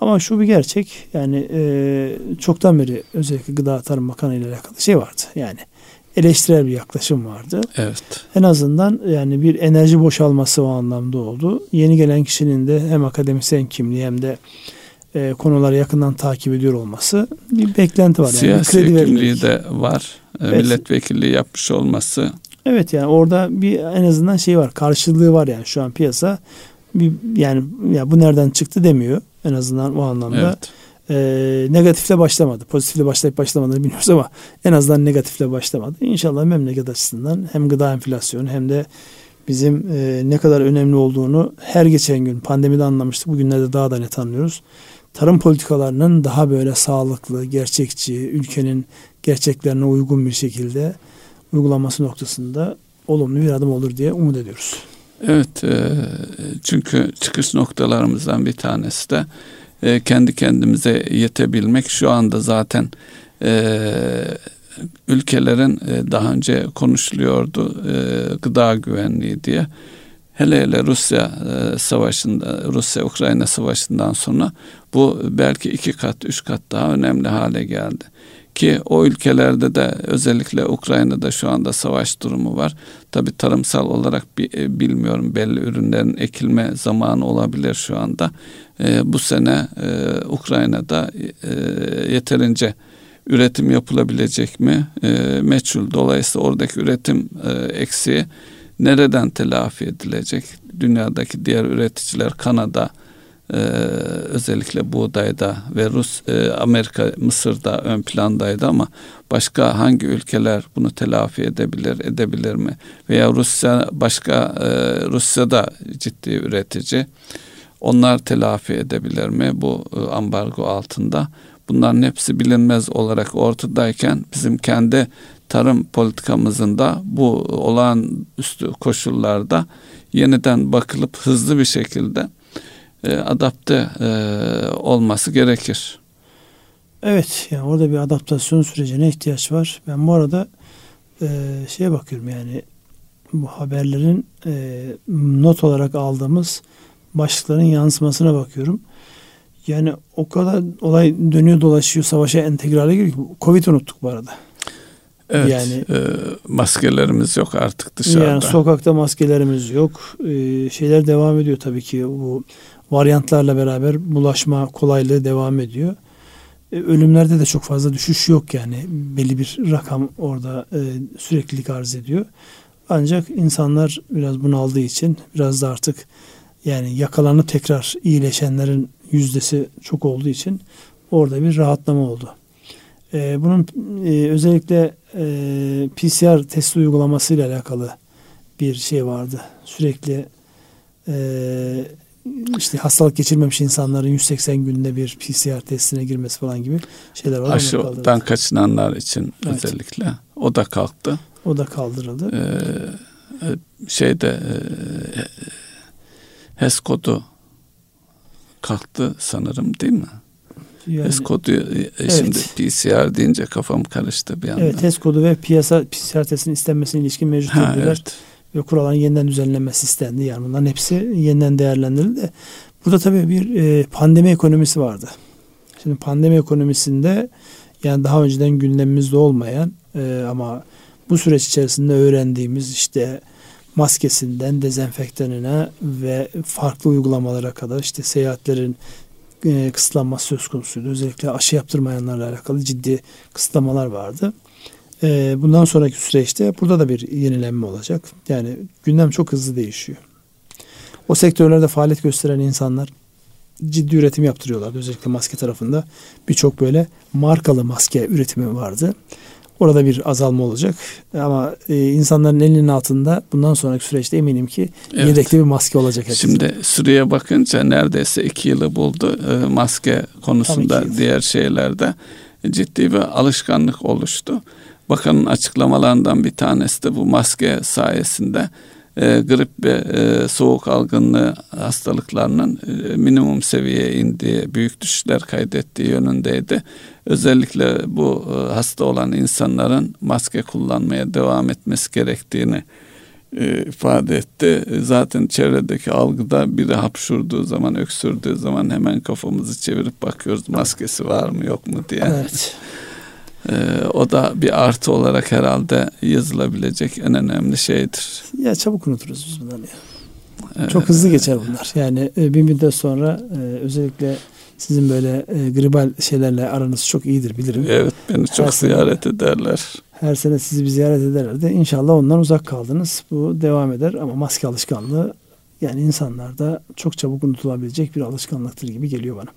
Ama şu bir gerçek yani e, çoktan beri özellikle Gıda Tarım Bakanı ile alakalı şey vardı. Yani eleştirel bir yaklaşım vardı. Evet. En azından yani bir enerji boşalması o anlamda oldu. Yeni gelen kişinin de hem akademisyen kimliği hem de e, konuları yakından takip ediyor olması bir beklenti var. Yani Siyasi kredi kimliği vermek. de var. E, Evet. Milletvekilliği yapmış olması. Evet yani orada bir en azından şey var karşılığı var yani şu an piyasa bir yani ya bu nereden çıktı demiyor en azından o anlamda. Evet. Ee, negatifle başlamadı. Pozitifle başlayıp başlamadığını bilmiyoruz ama en azından negatifle başlamadı. İnşallah memleket açısından hem gıda enflasyonu hem de bizim e, ne kadar önemli olduğunu her geçen gün pandemide anlamıştık. Bugünlerde daha da net anlıyoruz. Tarım politikalarının daha böyle sağlıklı, gerçekçi, ülkenin gerçeklerine uygun bir şekilde uygulaması noktasında olumlu bir adım olur diye umut ediyoruz. Evet e, çünkü çıkış noktalarımızdan bir tanesi de e, kendi kendimize yetebilmek şu anda zaten e, ülkelerin e, daha önce konuşuluyordu e, gıda güvenliği diye. Hele hele Rusya e, savaşında, Rusya-Ukrayna savaşından sonra bu belki iki kat, üç kat daha önemli hale geldi. Ki o ülkelerde de özellikle Ukrayna'da şu anda savaş durumu var. Tabi tarımsal olarak e, bilmiyorum belli ürünlerin ekilme zamanı olabilir şu anda. E, bu sene e, Ukrayna'da e, yeterince üretim yapılabilecek mi? E, meçhul. Dolayısıyla oradaki üretim e, eksiği nereden telafi edilecek? Dünyadaki diğer üreticiler Kanada, ee, özellikle buğdayda ve Rus, e, Amerika, Mısır'da ön plandaydı ama başka hangi ülkeler bunu telafi edebilir, edebilir mi? Veya Rusya başka e, Rusya'da ciddi üretici. Onlar telafi edebilir mi bu e, ambargo altında? Bunların hepsi bilinmez olarak ortadayken bizim kendi tarım politikamızın da bu olağanüstü koşullarda yeniden bakılıp hızlı bir şekilde e, adapte e, olması gerekir. Evet yani orada bir adaptasyon sürecine ihtiyaç var. Ben bu arada e, şeye bakıyorum yani bu haberlerin e, not olarak aldığımız başlıkların yansımasına bakıyorum. Yani o kadar olay dönüyor dolaşıyor savaşa entegrale giriyor. Covid unuttuk bu arada. Evet, yani e, maskelerimiz yok artık dışarıda. Yani sokakta maskelerimiz yok. E, şeyler devam ediyor tabii ki bu varyantlarla beraber bulaşma kolaylığı devam ediyor. E, ölümlerde de çok fazla düşüş yok yani belli bir rakam orada e, süreklilik arz ediyor. Ancak insanlar biraz bunu aldığı için biraz da artık yani yakalanıp tekrar iyileşenlerin yüzdesi çok olduğu için orada bir rahatlama oldu. E, bunun e, özellikle e, PCR testi uygulaması ile alakalı bir şey vardı. Sürekli e, işte hastalık geçirmemiş insanların 180 günde bir PCR testine girmesi falan gibi şeyler var. Aşıdan kaçınanlar için evet. özellikle o da kalktı. O da kaldırıldı. Ee, e, şeyde e, HES kodu kalktı sanırım değil mi? Yani, HES kodu e, evet. şimdi PCR deyince kafam karıştı bir anda. Evet HES kodu ve piyasa PCR testinin istenmesine ilişkin mevcut ha, evet ve kuralların yeniden düzenlenmesi istendi. Yani bunların hepsi yeniden değerlendirildi. Burada tabii bir e, pandemi ekonomisi vardı. Şimdi pandemi ekonomisinde yani daha önceden gündemimizde olmayan e, ama bu süreç içerisinde öğrendiğimiz işte maskesinden dezenfektanına ve farklı uygulamalara kadar işte seyahatlerin e, kısıtlanması söz konusuydu. Özellikle aşı yaptırmayanlarla alakalı ciddi kısıtlamalar vardı. E, bundan sonraki süreçte burada da bir yenilenme olacak. Yani gündem çok hızlı değişiyor. O sektörlerde faaliyet gösteren insanlar ciddi üretim yaptırıyorlar. Özellikle maske tarafında birçok böyle markalı maske üretimi vardı. Orada bir azalma olacak. Ama e, insanların elinin altında bundan sonraki süreçte eminim ki evet. yedekli bir maske olacak. Herkesin. Şimdi süreye bakınca neredeyse iki yılı buldu e, maske konusunda diğer şeylerde ciddi bir alışkanlık oluştu. Bakanın açıklamalarından bir tanesi de bu maske sayesinde e, grip ve e, soğuk algınlığı hastalıklarının e, minimum seviyeye indiği, büyük düşüşler kaydettiği yönündeydi. Özellikle bu e, hasta olan insanların maske kullanmaya devam etmesi gerektiğini e, ifade etti. Zaten çevredeki algıda biri hapşurduğu zaman, öksürdüğü zaman hemen kafamızı çevirip bakıyoruz maskesi var mı yok mu diye. Evet. Ee, o da bir artı olarak herhalde yazılabilecek en önemli şeydir. Ya çabuk unuturuz biz bunları ya. Ee, Çok hızlı geçer bunlar. Yani e, bir müddet sonra e, özellikle sizin böyle e, gribal şeylerle aranız çok iyidir bilirim. Evet beni çok her ziyaret sene, ederler. Her sene sizi bir ziyaret ederlerdi. İnşallah ondan uzak kaldınız. Bu devam eder ama maske alışkanlığı yani insanlarda çok çabuk unutulabilecek bir alışkanlıktır gibi geliyor bana.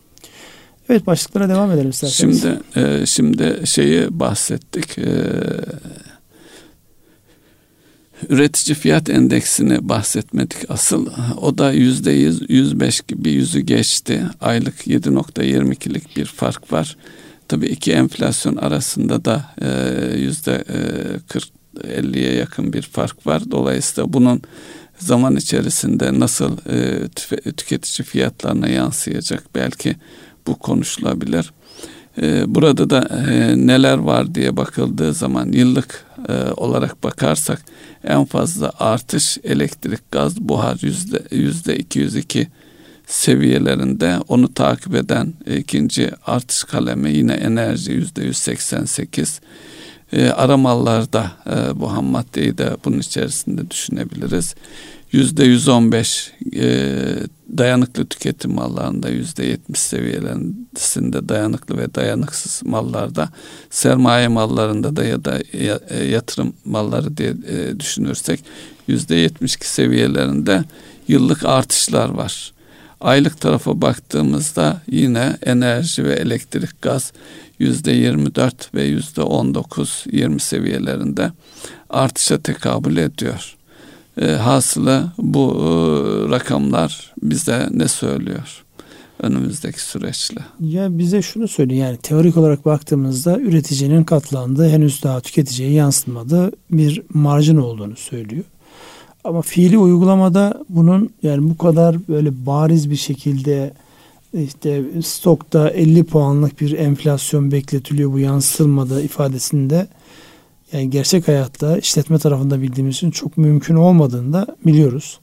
Evet başlıklara devam edelim isterseniz. Şimdi e, şimdi şeyi bahsettik. E, üretici fiyat endeksini bahsetmedik asıl. O da yüzde yüz, yüz beş gibi yüzü geçti. Aylık 7.22'lik bir fark var. Tabii iki enflasyon arasında da e, yüzde 40 50'ye yakın bir fark var. Dolayısıyla bunun zaman içerisinde nasıl e, tüketici fiyatlarına yansıyacak belki bu konuşulabilir. E, burada da e, neler var diye bakıldığı zaman yıllık e, olarak bakarsak en fazla artış elektrik, gaz, buhar yüzde, yüzde 202 seviyelerinde onu takip eden ikinci artış kalemi yine enerji yüzde 188 e, ara mallarda e, bu ham maddeyi de bunun içerisinde düşünebiliriz. Yüzde 115 e, dayanıklı tüketim mallarında yüzde 70 seviyelerinde dayanıklı ve dayanıksız mallarda sermaye mallarında da ya da e, yatırım malları diye e, düşünürsek yüzde 72 seviyelerinde yıllık artışlar var. Aylık tarafa baktığımızda yine enerji ve elektrik gaz yüzde 24 ve yüzde 19 20 seviyelerinde artışa tekabül ediyor. E, hasılı bu e, rakamlar bize ne söylüyor? önümüzdeki süreçle. Ya bize şunu söylüyor yani teorik olarak baktığımızda üreticinin katlandığı henüz daha tüketiciye yansıtmadığı bir marjin olduğunu söylüyor. Ama fiili uygulamada bunun yani bu kadar böyle bariz bir şekilde işte stokta 50 puanlık bir enflasyon bekletiliyor bu yansıtılmadı ifadesinde yani gerçek hayatta işletme tarafında bildiğimiz için çok mümkün olmadığını da biliyoruz.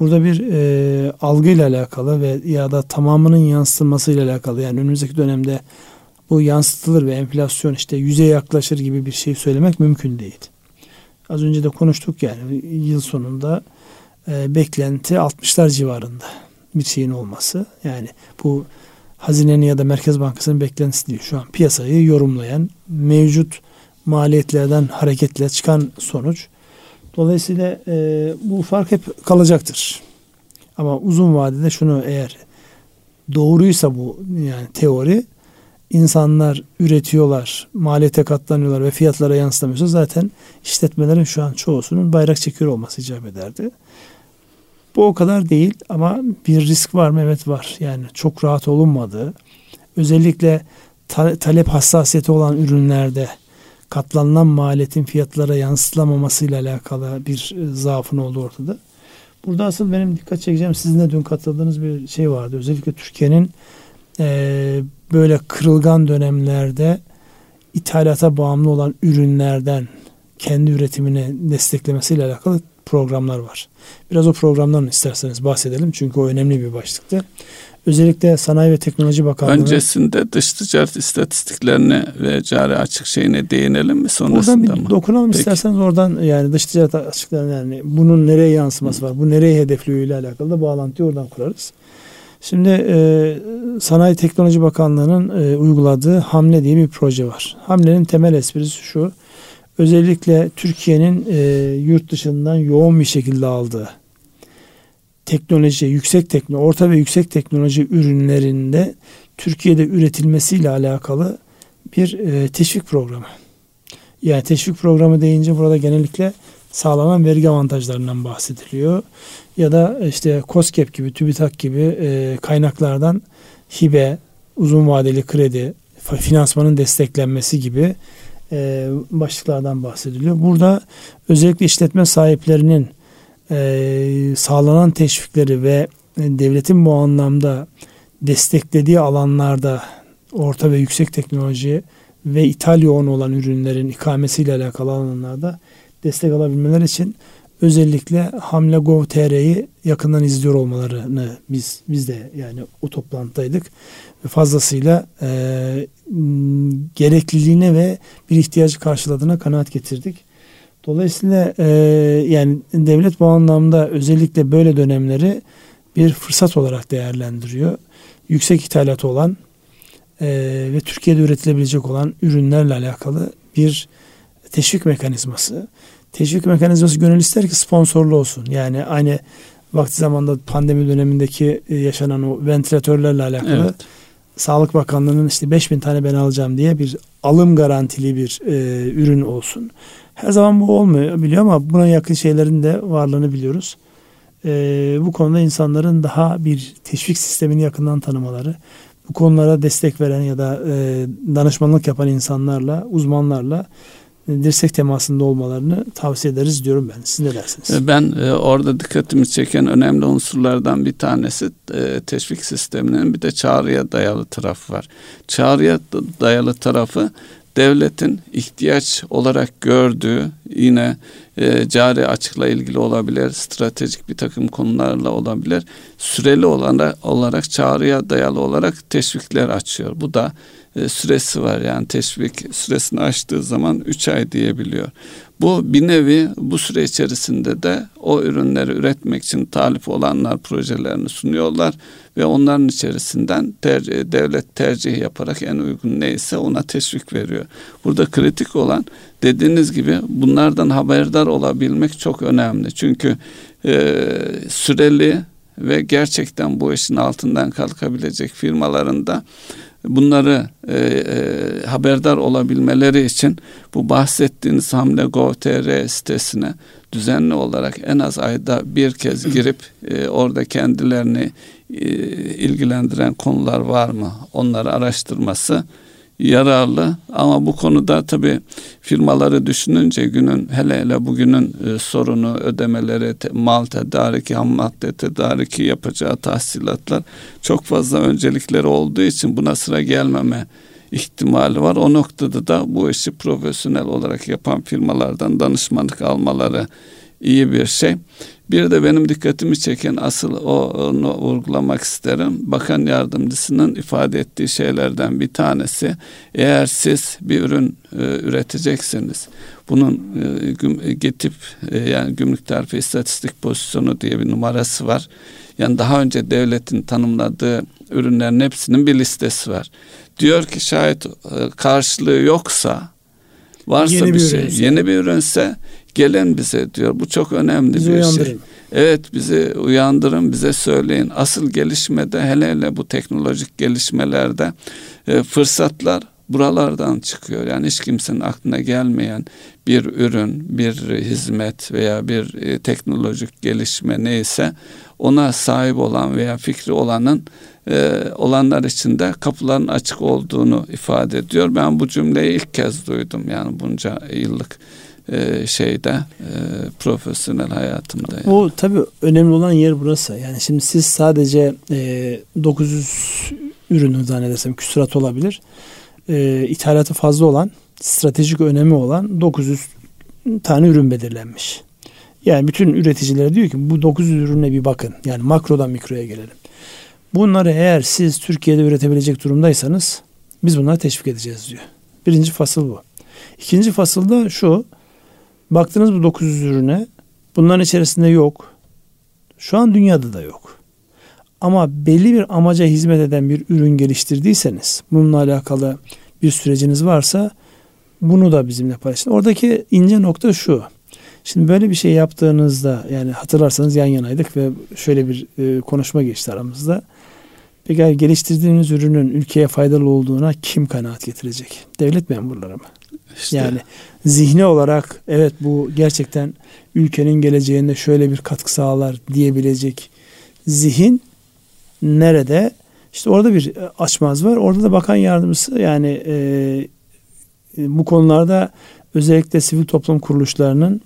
Burada bir e, algıyla alakalı ve ya da tamamının yansıtılmasıyla alakalı yani önümüzdeki dönemde bu yansıtılır ve enflasyon işte yüze yaklaşır gibi bir şey söylemek mümkün değil. Az önce de konuştuk yani yıl sonunda e, beklenti 60'lar civarında bir şeyin olması. Yani bu hazinenin ya da Merkez Bankası'nın beklentisi değil. Şu an piyasayı yorumlayan mevcut maliyetlerden hareketle çıkan sonuç. Dolayısıyla e, bu fark hep kalacaktır. Ama uzun vadede şunu eğer doğruysa bu yani teori insanlar üretiyorlar, maliyete katlanıyorlar ve fiyatlara yansıtamıyorsa zaten işletmelerin şu an çoğusunun bayrak çekiyor olması icap ederdi. Bu o kadar değil ama bir risk var mı? Evet var. Yani çok rahat olunmadığı, özellikle ta- talep hassasiyeti olan ürünlerde katlanılan maliyetin fiyatlara yansıtlamamasıyla alakalı bir e, zaafın olduğu ortada. Burada asıl benim dikkat çekeceğim sizin de dün katıldığınız bir şey vardı. Özellikle Türkiye'nin e, böyle kırılgan dönemlerde ithalata bağımlı olan ürünlerden kendi üretimini desteklemesiyle alakalı programlar var. Biraz o programdan isterseniz bahsedelim çünkü o önemli bir başlıktı. Özellikle Sanayi ve Teknoloji Bakanlığı. Öncesinde dış ticaret istatistiklerine ve cari açık şeyine değinelim mi sonrasında oradan bir mı? dokunalım Peki. isterseniz oradan yani dış ticaret açıklarına yani bunun nereye yansıması Hı. var, bu nereye hedefliyor ile alakalı da bağlantıyı oradan kurarız. Şimdi e, Sanayi Teknoloji Bakanlığı'nın e, uyguladığı Hamle diye bir proje var. Hamle'nin temel esprisi şu. Özellikle Türkiye'nin e, yurt dışından yoğun bir şekilde aldığı teknoloji, yüksek teknoloji, orta ve yüksek teknoloji ürünlerinde Türkiye'de üretilmesiyle alakalı bir e, teşvik programı. Yani teşvik programı deyince burada genellikle sağlanan vergi avantajlarından bahsediliyor. Ya da işte COSGAP gibi, TÜBİTAK gibi e, kaynaklardan hibe, uzun vadeli kredi, finansmanın desteklenmesi gibi e, başlıklardan bahsediliyor. Burada özellikle işletme sahiplerinin e, sağlanan teşvikleri ve devletin bu anlamda desteklediği alanlarda orta ve yüksek teknoloji ve ithal yoğun olan ürünlerin ikamesiyle alakalı alanlarda destek alabilmeleri için özellikle Hamle Gov.tr'yi yakından izliyor olmalarını biz biz de yani o toplantıdaydık fazlasıyla e, gerekliliğine ve bir ihtiyacı karşıladığına kanaat getirdik. Dolayısıyla e, yani devlet bu anlamda özellikle böyle dönemleri bir fırsat olarak değerlendiriyor. Yüksek ithalatı olan e, ve Türkiye'de üretilebilecek olan ürünlerle alakalı bir teşvik mekanizması. Teşvik mekanizması gönül ister ki sponsorlu olsun. Yani aynı vakti zamanda pandemi dönemindeki e, yaşanan o ventilatörlerle alakalı evet. Sağlık Bakanlığı'nın işte 5000 tane ben alacağım diye bir alım garantili bir e, ürün olsun. Her zaman bu olmuyor biliyor ama buna yakın şeylerin de varlığını biliyoruz. E, bu konuda insanların daha bir teşvik sistemini yakından tanımaları, bu konulara destek veren ya da e, danışmanlık yapan insanlarla, uzmanlarla dirsek temasında olmalarını tavsiye ederiz diyorum ben. Siz ne dersiniz? E, ben e, orada dikkatimi çeken önemli unsurlardan bir tanesi e, teşvik sisteminin bir de çağrıya dayalı tarafı var. Çağrıya dayalı tarafı devletin ihtiyaç olarak gördüğü yine e, cari açıkla ilgili olabilir, stratejik bir takım konularla olabilir. Süreli olarak, olarak çağrıya dayalı olarak teşvikler açıyor. Bu da süresi var yani teşvik süresini aştığı zaman 3 ay diyebiliyor. Bu bir nevi bu süre içerisinde de o ürünleri üretmek için talip olanlar projelerini sunuyorlar ve onların içerisinden tercih, devlet tercih yaparak en uygun neyse ona teşvik veriyor. Burada kritik olan dediğiniz gibi bunlardan haberdar olabilmek çok önemli. Çünkü e, süreli ve gerçekten bu işin altından kalkabilecek firmalarında bunları e, e, haberdar olabilmeleri için bu bahsettiğiniz Hamle Gov.tr sitesine düzenli olarak en az ayda bir kez girip e, orada kendilerini e, ilgilendiren konular var mı? Onları araştırması yararlı ama bu konuda tabi firmaları düşününce günün hele hele bugünün e, sorunu ödemeleri te, mal tedariki ham madde tedariki yapacağı tahsilatlar çok fazla öncelikleri olduğu için buna sıra gelmeme ihtimali var. O noktada da bu işi profesyonel olarak yapan firmalardan danışmanlık almaları iyi bir şey. Bir de benim dikkatimi çeken asıl onu vurgulamak isterim. Bakan yardımcısının ifade ettiği şeylerden bir tanesi eğer siz bir ürün e, üreteceksiniz bunun e, güm, getip e, yani gümrük tarife istatistik pozisyonu diye bir numarası var. Yani daha önce devletin tanımladığı ürünlerin hepsinin bir listesi var. Diyor ki şayet e, karşılığı yoksa varsa yeni bir, bir şey ürünse. yeni bir ürünse Gelen bize diyor. Bu çok önemli bizi bir şey. uyandırın. şey. Evet bizi uyandırın, bize söyleyin. Asıl gelişmede hele hele bu teknolojik gelişmelerde e, fırsatlar buralardan çıkıyor. Yani hiç kimsenin aklına gelmeyen bir ürün, bir hizmet veya bir e, teknolojik gelişme neyse ona sahip olan veya fikri olanın e, olanlar için de kapıların açık olduğunu ifade ediyor. Ben bu cümleyi ilk kez duydum yani bunca yıllık e, şeyde e, profesyonel hayatımda. Yani. O tabii önemli olan yer burası. Yani şimdi siz sadece e, 900 ürünü zannedersem küsurat olabilir. İthalatı fazla olan, stratejik önemi olan 900 tane ürün belirlenmiş. Yani bütün üreticilere diyor ki bu 900 ürüne bir bakın. Yani makrodan mikroya gelelim. Bunları eğer siz Türkiye'de üretebilecek durumdaysanız biz bunları teşvik edeceğiz diyor. Birinci fasıl bu. İkinci fasılda şu Baktınız bu 900 ürüne bunların içerisinde yok. Şu an dünyada da yok. Ama belli bir amaca hizmet eden bir ürün geliştirdiyseniz, bununla alakalı bir süreciniz varsa bunu da bizimle paylaşın. Oradaki ince nokta şu. Şimdi böyle bir şey yaptığınızda yani hatırlarsanız yan yanaydık ve şöyle bir e, konuşma geçti aramızda. Peki geliştirdiğiniz ürünün ülkeye faydalı olduğuna kim kanaat getirecek? Devlet memurları mı? İşte. Yani zihni olarak evet bu gerçekten ülkenin geleceğinde şöyle bir katkı sağlar diyebilecek zihin nerede? İşte orada bir açmaz var. Orada da bakan yardımcısı yani e, bu konularda özellikle sivil toplum kuruluşlarının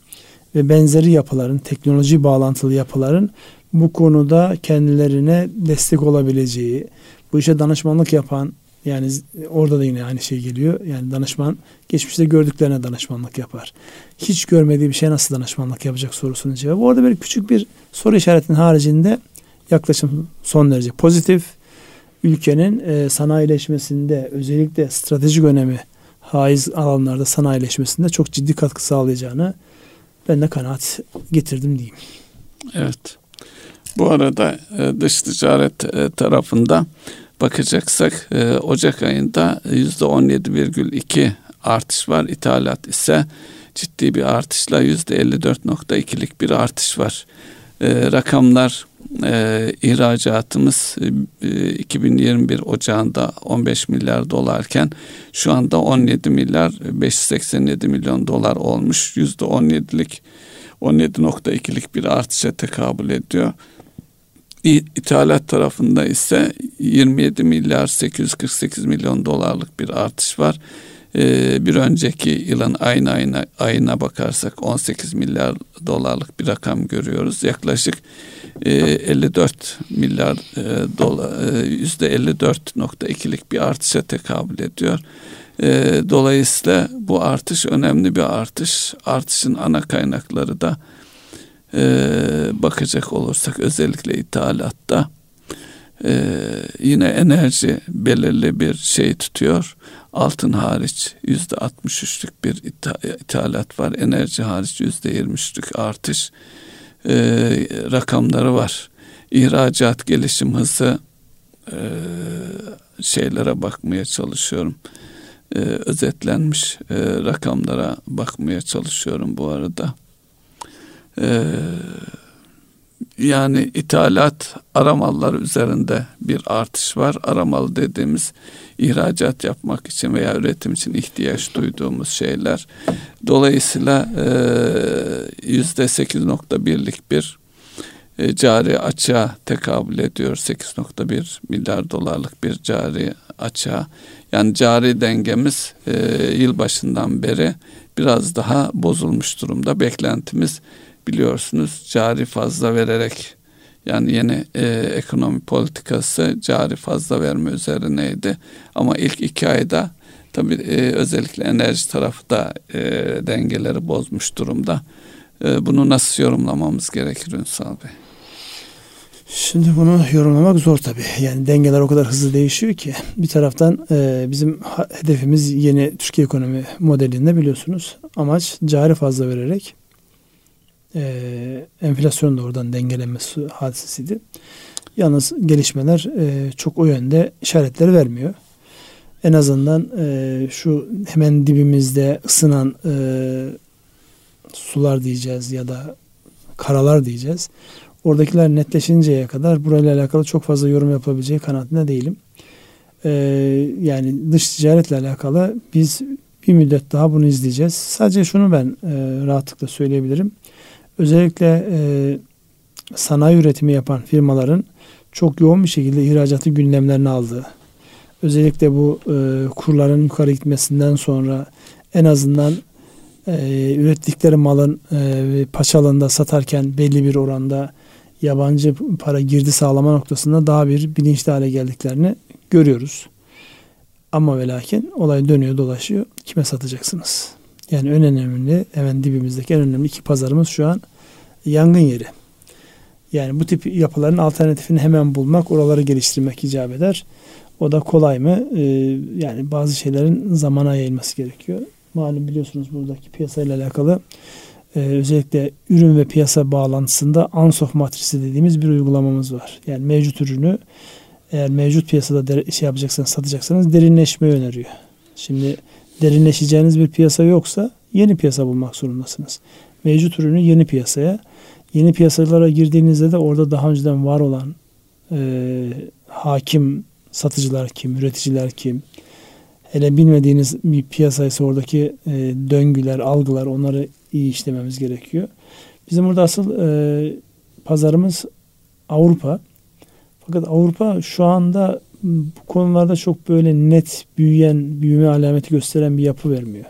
ve benzeri yapıların, teknoloji bağlantılı yapıların bu konuda kendilerine destek olabileceği, bu işe danışmanlık yapan yani orada da yine aynı şey geliyor. Yani danışman geçmişte gördüklerine danışmanlık yapar. Hiç görmediği bir şey nasıl danışmanlık yapacak sorusunun cevabı. Orada böyle küçük bir soru işaretinin haricinde yaklaşım son derece pozitif. Ülkenin e, sanayileşmesinde özellikle stratejik önemi haiz alanlarda sanayileşmesinde çok ciddi katkı sağlayacağını ben de kanaat getirdim diyeyim. Evet. Bu arada e, dış ticaret e, tarafında bakacaksak e, Ocak ayında yüzde 17,2 artış var. İthalat ise ciddi bir artışla yüzde 54,2'lik bir artış var. Rakamlar e, ihracatımız e, 2021 Ocağında 15 milyar dolarken şu anda 17 milyar 587 milyon dolar olmuş. Yüzde 17'lik 17.2'lik bir artışa tekabül ediyor. İthalat tarafında ise 27 milyar 848 milyon dolarlık bir artış var. e, bir önceki yılın aynı ayına, ayına bakarsak 18 milyar dolarlık bir rakam görüyoruz. Yaklaşık e, 54 milyar e, dolar e, yüzde 54.2'lik bir artışa tekabül ediyor. E, dolayısıyla bu artış önemli bir artış. Artışın ana kaynakları da e, bakacak olursak özellikle ithalatta e, yine enerji belirli bir şey tutuyor. Altın hariç yüzde 63'lük bir ithalat var. Enerji hariç yüzde 23'lük artış e, rakamları var. İhracat gelişim hızı e, şeylere bakmaya çalışıyorum. E, özetlenmiş e, rakamlara bakmaya çalışıyorum bu arada. E, yani ithalat aramallar üzerinde bir artış var. Aramal dediğimiz ihracat yapmak için veya üretim için ihtiyaç duyduğumuz şeyler. Dolayısıyla e, yüzde sekiz nokta birlik bir e, cari açığa tekabül ediyor. 8.1 milyar dolarlık bir cari açığa. Yani cari dengemiz e, yılbaşından beri biraz daha bozulmuş durumda. Beklentimiz biliyorsunuz cari fazla vererek yani yeni e, ekonomi politikası cari fazla verme üzerineydi. Ama ilk iki ayda tabii e, özellikle enerji tarafı da e, dengeleri bozmuş durumda. E, bunu nasıl yorumlamamız gerekir Ünsal Bey? Şimdi bunu yorumlamak zor tabii. Yani dengeler o kadar hızlı değişiyor ki. Bir taraftan e, bizim hedefimiz yeni Türkiye ekonomi modelinde biliyorsunuz. Amaç cari fazla vererek e, enflasyonun da oradan dengelenmesi hadisesiydi. Yalnız gelişmeler e, çok o yönde işaretleri vermiyor. En azından e, şu hemen dibimizde ısınan e, sular diyeceğiz ya da karalar diyeceğiz. Oradakiler netleşinceye kadar burayla alakalı çok fazla yorum yapabileceği kanaatinde değilim. Ee, yani dış ticaretle alakalı biz bir müddet daha bunu izleyeceğiz. Sadece şunu ben e, rahatlıkla söyleyebilirim özellikle e, sanayi üretimi yapan firmaların çok yoğun bir şekilde ihracatı gündemlerine aldığı, özellikle bu e, kurların yukarı gitmesinden sonra en azından e, ürettikleri malın e, paçalığında satarken belli bir oranda yabancı para girdi sağlama noktasında daha bir bilinçli hale geldiklerini görüyoruz. Ama ve lakin olay dönüyor dolaşıyor. Kime satacaksınız? Yani en önemli hemen dibimizdeki en önemli iki pazarımız şu an yangın yeri. Yani bu tip yapıların alternatifini hemen bulmak, oraları geliştirmek icap eder. O da kolay mı? Ee, yani bazı şeylerin zamana yayılması gerekiyor. Malum biliyorsunuz buradaki piyasayla alakalı e, özellikle ürün ve piyasa bağlantısında Ansoff matrisi dediğimiz bir uygulamamız var. Yani mevcut ürünü eğer mevcut piyasada şey yapacaksanız, satacaksanız derinleşmeyi öneriyor. Şimdi derinleşeceğiniz bir piyasa yoksa yeni piyasa bulmak zorundasınız. Mevcut ürünü yeni piyasaya, yeni piyasalara girdiğinizde de orada daha önceden var olan e, hakim satıcılar kim, üreticiler kim, hele bilmediğiniz bir piyasaysa oradaki e, döngüler, algılar onları iyi işlememiz gerekiyor. Bizim burada asıl e, pazarımız Avrupa. Fakat Avrupa şu anda bu konularda çok böyle net büyüyen, büyüme alameti gösteren bir yapı vermiyor.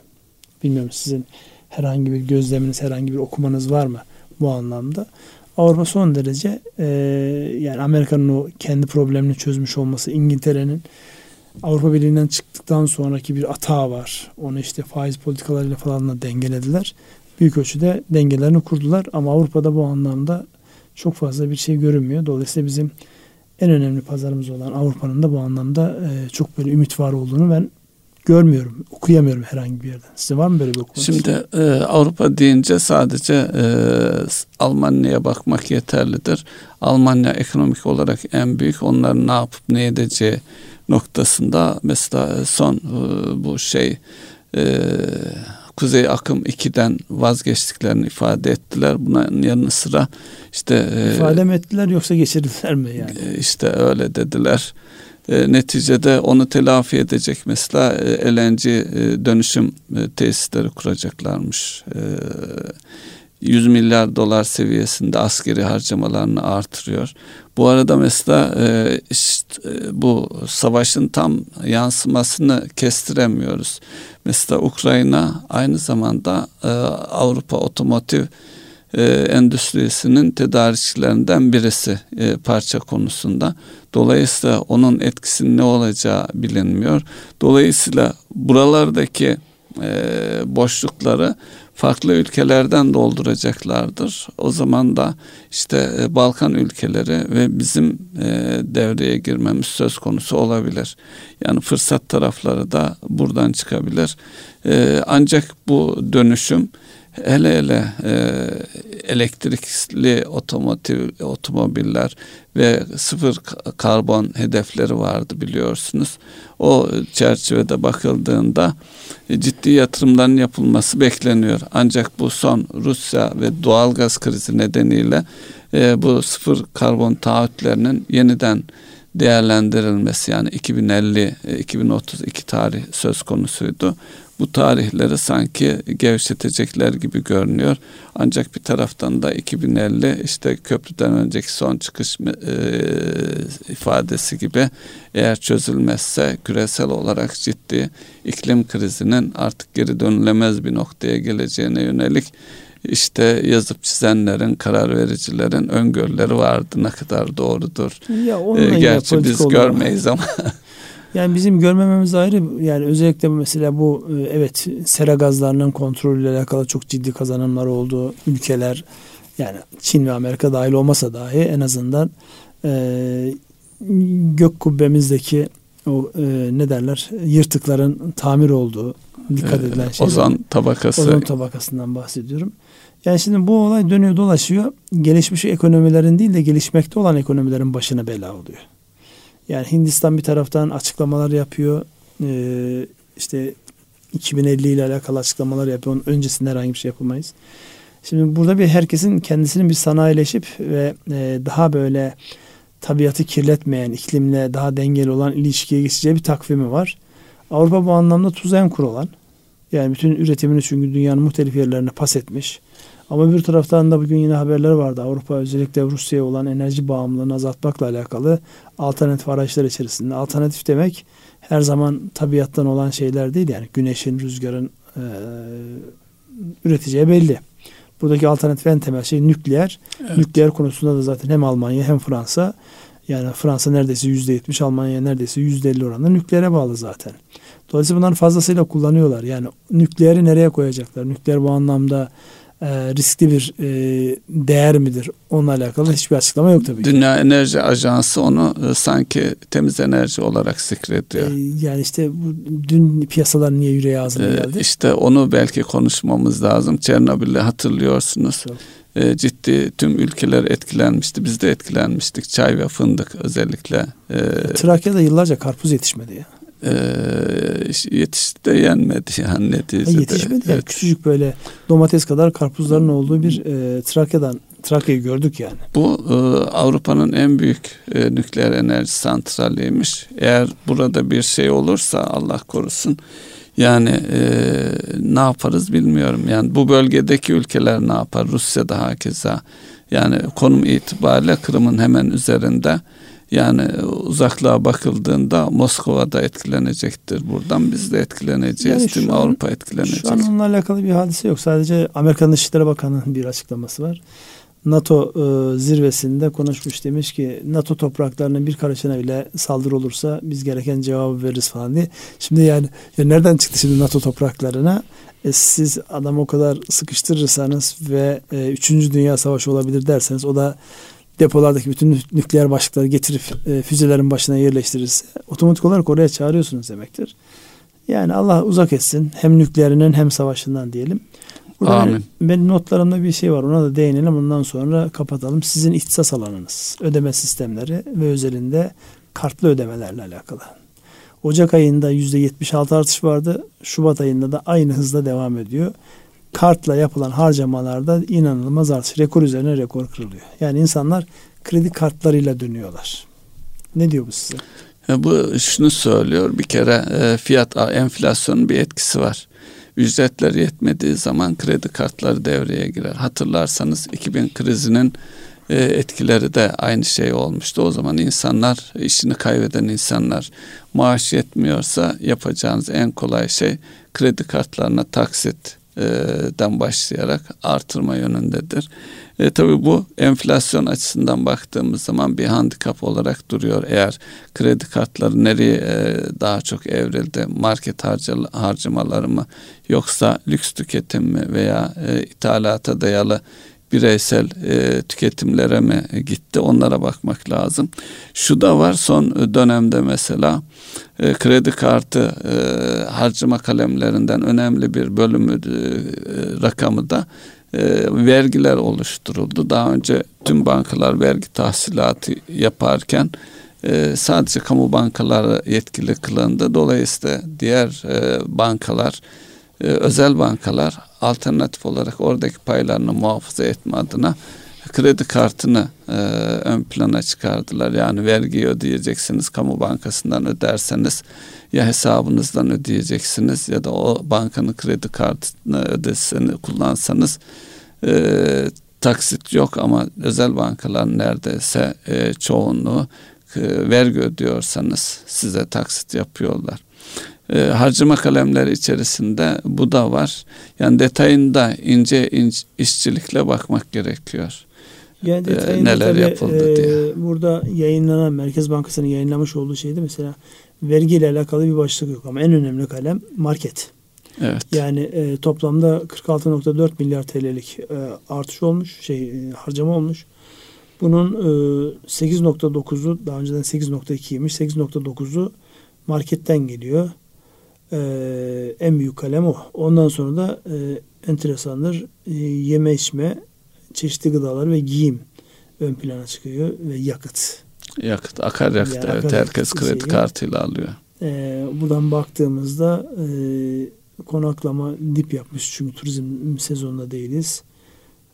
Bilmiyorum sizin herhangi bir gözleminiz, herhangi bir okumanız var mı bu anlamda? Avrupa son derece e, yani Amerika'nın o kendi problemini çözmüş olması, İngiltere'nin Avrupa Birliği'nden çıktıktan sonraki bir atağı var. Onu işte faiz politikalarıyla falan da dengelediler. Büyük ölçüde dengelerini kurdular ama Avrupa'da bu anlamda çok fazla bir şey görünmüyor. Dolayısıyla bizim en önemli pazarımız olan Avrupa'nın da bu anlamda e, çok böyle ümit var olduğunu ben görmüyorum, okuyamıyorum herhangi bir yerden. Size var mı böyle bir okumanız? Şimdi e, Avrupa deyince sadece e, Almanya'ya bakmak yeterlidir. Almanya ekonomik olarak en büyük. Onların ne yapıp ne edeceği noktasında mesela son e, bu şey e, Kuzey Akım 2'den vazgeçtiklerini ifade ettiler. Bunun yanı sıra işte e, ifade mi ettiler yoksa geçirdiler mi yani? E, işte öyle dediler. E, neticede onu telafi edecek mesela e, LNG e, dönüşüm e, tesisleri kuracaklarmış. E, 100 milyar dolar seviyesinde askeri harcamalarını artırıyor. Bu arada mesela e, işte, e, bu savaşın tam yansımasını kestiremiyoruz. Mesela Ukrayna aynı zamanda e, Avrupa otomotiv endüstrisinin tedarikçilerinden birisi parça konusunda. Dolayısıyla onun etkisinin ne olacağı bilinmiyor. Dolayısıyla buralardaki boşlukları farklı ülkelerden dolduracaklardır. O zaman da işte e, Balkan ülkeleri ve bizim e, devreye girmemiz söz konusu olabilir. Yani fırsat tarafları da buradan çıkabilir. E, ancak bu dönüşüm hele hele e, elektrikli otomotiv otomobiller ve sıfır karbon hedefleri vardı biliyorsunuz. O çerçevede bakıldığında e, ciddi yatırımların yapılması bekleniyor. Ancak bu son Rusya ve doğalgaz krizi nedeniyle e, bu sıfır karbon taahhütlerinin yeniden değerlendirilmesi yani 2050 2032 e, tarih söz konusuydu bu tarihleri sanki gevşetecekler gibi görünüyor. Ancak bir taraftan da 2050 işte köprüden önceki son çıkış e, ifadesi gibi eğer çözülmezse küresel olarak ciddi iklim krizinin artık geri dönülemez bir noktaya geleceğine yönelik işte yazıp çizenlerin, karar vericilerin öngörüleri vardı. Ne kadar doğrudur. Ya ee, gerçi biz görmeyiz ama Yani bizim görmememiz ayrı. Yani özellikle mesela bu e, evet sera gazlarının kontrolüyle alakalı çok ciddi kazanımlar olduğu ülkeler yani Çin ve Amerika dahil olmasa dahi en azından e, gök kubbemizdeki o e, ne derler yırtıkların tamir olduğu dikkat ee, edilen şey. Ozon tabakası. Ozon tabakasından bahsediyorum. Yani şimdi bu olay dönüyor dolaşıyor. Gelişmiş ekonomilerin değil de gelişmekte olan ekonomilerin başına bela oluyor. Yani Hindistan bir taraftan açıklamalar yapıyor. Ee, işte 2050 ile alakalı açıklamalar yapıyor. Onun öncesinde herhangi bir şey yapamayız. Şimdi burada bir herkesin kendisinin bir sanayileşip ve e, daha böyle tabiatı kirletmeyen, iklimle daha dengeli olan ilişkiye geçeceği bir takvimi var. Avrupa bu anlamda tuzayan kurulan, yani bütün üretimini çünkü dünyanın muhtelif yerlerine pas etmiş. Ama bir taraftan da bugün yine haberler vardı. Avrupa özellikle Rusya'ya olan enerji bağımlılığını azaltmakla alakalı alternatif araçlar içerisinde. Alternatif demek her zaman tabiattan olan şeyler değil. Yani güneşin, rüzgarın e, üreteceği belli. Buradaki alternatif en temel şey nükleer. Evet. Nükleer konusunda da zaten hem Almanya hem Fransa yani Fransa neredeyse yüzde yetmiş, Almanya neredeyse yüzde elli oranında nükleere bağlı zaten. Dolayısıyla bunları fazlasıyla kullanıyorlar. Yani nükleeri nereye koyacaklar? Nükleer bu anlamda e, riskli bir e, değer midir? Onunla alakalı hiçbir açıklama yok tabii ki. Dünya Enerji Ajansı onu e, sanki temiz enerji olarak zikrediyor. E, yani işte bu dün piyasalar niye yüreğe ağzına e, geldi? İşte onu belki konuşmamız lazım. Çernobil'i hatırlıyorsunuz. Çok. E, ciddi tüm ülkeler etkilenmişti. Biz de etkilenmiştik. Çay ve fındık özellikle. E, Trakya'da yıllarca karpuz yetişmedi ya e, yetişti de yenmedi yani neticede. Yetişmedi evet. küçücük böyle domates kadar karpuzların olduğu bir e, Trakya'dan Trakya'yı gördük yani. Bu e, Avrupa'nın en büyük e, nükleer enerji santraliymiş. Eğer burada bir şey olursa Allah korusun yani e, ne yaparız bilmiyorum. Yani bu bölgedeki ülkeler ne yapar? Rusya da hakeza. Yani konum itibariyle Kırım'ın hemen üzerinde yani uzaklığa bakıldığında Moskova'da etkilenecektir. Buradan biz de etkileneceğiz. Yani Tüm an, Avrupa etkilenecek. Şu an onunla alakalı bir hadise yok. Sadece Amerikan Dışişleri Bakanı'nın bir açıklaması var. NATO e, zirvesinde konuşmuş demiş ki NATO topraklarının bir karışına bile saldırı olursa biz gereken cevabı veririz falan diye. Şimdi yani ya nereden çıktı şimdi NATO topraklarına? E, siz adam o kadar sıkıştırırsanız ve e, 3. Dünya Savaşı olabilir derseniz o da depolardaki bütün nükleer başlıkları getirip e, füzelerin başına yerleştirirse otomatik olarak oraya çağırıyorsunuz demektir. Yani Allah uzak etsin hem nükleerinden hem savaşından diyelim. Burada Amin. Benim notlarımda bir şey var ona da değinelim ondan sonra kapatalım. Sizin ihtisas alanınız ödeme sistemleri ve özelinde kartlı ödemelerle alakalı. Ocak ayında %76 artış vardı. Şubat ayında da aynı hızla devam ediyor kartla yapılan harcamalarda inanılmaz artış. Rekor üzerine rekor kırılıyor. Yani insanlar kredi kartlarıyla dönüyorlar. Ne diyor bu size? Bu şunu söylüyor bir kere e, fiyat enflasyonun bir etkisi var. ücretler yetmediği zaman kredi kartları devreye girer. Hatırlarsanız 2000 krizinin e, etkileri de aynı şey olmuştu. O zaman insanlar, işini kaybeden insanlar maaş yetmiyorsa yapacağınız en kolay şey kredi kartlarına taksit den başlayarak artırma yönündedir. E, tabii bu enflasyon açısından baktığımız zaman bir handikap olarak duruyor. Eğer kredi kartları nereye e, daha çok evrildi? Market harcamaları mı yoksa lüks tüketim mi veya e, ithalata dayalı bireysel e, tüketimlere mi gitti onlara bakmak lazım. Şu da var son dönemde mesela e, kredi kartı e, harcama kalemlerinden önemli bir bölümü e, rakamı da e, vergiler oluşturuldu. Daha önce tüm bankalar vergi tahsilatı yaparken e, sadece kamu bankaları yetkili kılındı. Dolayısıyla diğer e, bankalar e, özel bankalar alternatif olarak oradaki paylarını muhafaza etme adına kredi kartını e, ön plana çıkardılar. Yani vergi ödeyeceksiniz kamu bankasından öderseniz ya hesabınızdan ödeyeceksiniz ya da o bankanın kredi kartını ödeseni kullansanız e, taksit yok ama özel bankalar neredeyse e, çoğunluğu e, vergi ödüyorsanız size taksit yapıyorlar e, harcama kalemleri içerisinde bu da var. Yani detayında ince ince işçilikle bakmak gerekiyor. Yani e, neler tabii, yapıldı e, diye. Burada yayınlanan Merkez Bankası'nın yayınlamış olduğu şeyde mesela vergiyle alakalı bir başlık yok ama en önemli kalem market. Evet. Yani e, toplamda 46.4 milyar TL'lik e, artış olmuş, şey e, harcama olmuş. Bunun e, 8.9'u daha önceden 8.2'ymiş. 8.9'u marketten geliyor. Ee, en büyük kalem o. Ondan sonra da e, enteresandır e, yeme içme, çeşitli gıdalar ve giyim ön plana çıkıyor ve yakıt. Yakıt, akaryakıt yani evet herkes kredi şeyi. kartıyla alıyor. Ee, buradan baktığımızda e, konaklama dip yapmış çünkü turizm sezonunda değiliz.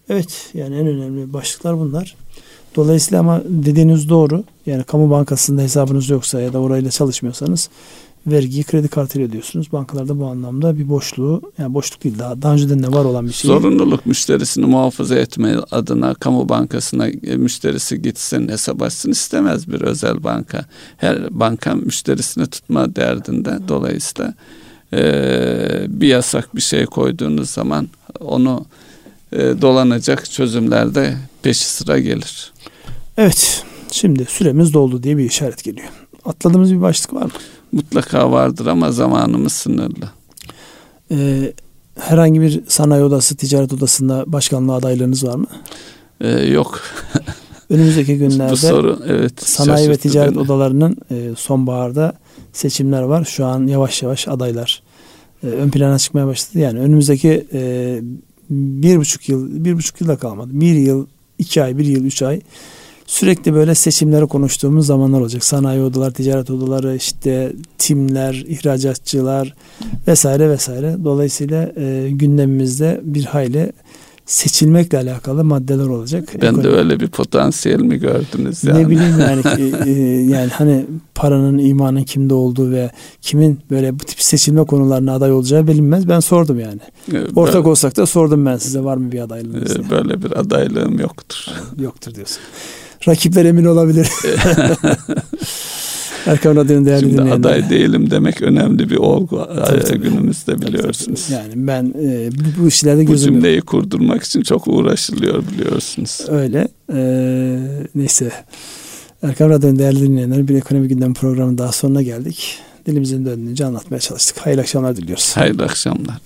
Evet yani en önemli başlıklar bunlar. Dolayısıyla ama dediğiniz doğru. Yani kamu bankasında hesabınız yoksa ya da orayla çalışmıyorsanız vergiyi kredi kartıyla ödüyorsunuz. Bankalarda bu anlamda bir boşluğu, yani boşluk değil daha, daha önceden de var olan bir şey. Zorunluluk müşterisini muhafaza etme adına kamu bankasına e, müşterisi gitsin hesap açsın istemez bir özel banka. Her banka müşterisini tutma derdinde. Dolayısıyla e, bir yasak bir şey koyduğunuz zaman onu e, dolanacak çözümlerde peşi sıra gelir. Evet şimdi süremiz doldu diye bir işaret geliyor. Atladığımız bir başlık var mı? mutlaka vardır ama zamanımız sınırlı. Ee, herhangi bir sanayi odası, ticaret odasında başkanlığa adaylarınız var mı? Ee, yok. Önümüzdeki günlerde Bu soru, evet, sanayi ve ticaret beni. odalarının e, sonbaharda seçimler var. Şu an yavaş yavaş adaylar e, ön plana çıkmaya başladı. Yani önümüzdeki e, bir buçuk yıl, bir buçuk yılda kalmadı. Bir yıl, iki ay, bir yıl, üç ay sürekli böyle seçimleri konuştuğumuz zamanlar olacak. Sanayi odaları, ticaret odaları, işte timler, ihracatçılar vesaire vesaire. Dolayısıyla e, gündemimizde bir hayli seçilmekle alakalı maddeler olacak. Ben Ekonomi. de öyle bir potansiyel mi gördünüz yani? Ne bileyim yani e, yani hani paranın imanın kimde olduğu ve kimin böyle bu tip seçilme konularına aday olacağı bilinmez. Ben sordum yani. Ee, Ortak böyle, olsak da sordum ben size var mı bir adaylığınız? E, böyle bir adaylığım yoktur. Yoktur diyorsun rakipler emin olabilir. Erkan Radyo'nun değerli Şimdi dinleyenler. aday değilim demek önemli bir olgu tabii, tabii. günümüzde biliyorsunuz. Tabii, Yani ben e, bu, bu işlerde gözüm Bu cümleyi yok. kurdurmak için çok uğraşılıyor biliyorsunuz. Öyle. E, neyse. Erkan Radyo'nun değerli dinleyenler bir ekonomi gündem programı daha sonuna geldik. Dilimizin döndüğünce anlatmaya çalıştık. Hayırlı akşamlar diliyoruz. Hayırlı akşamlar.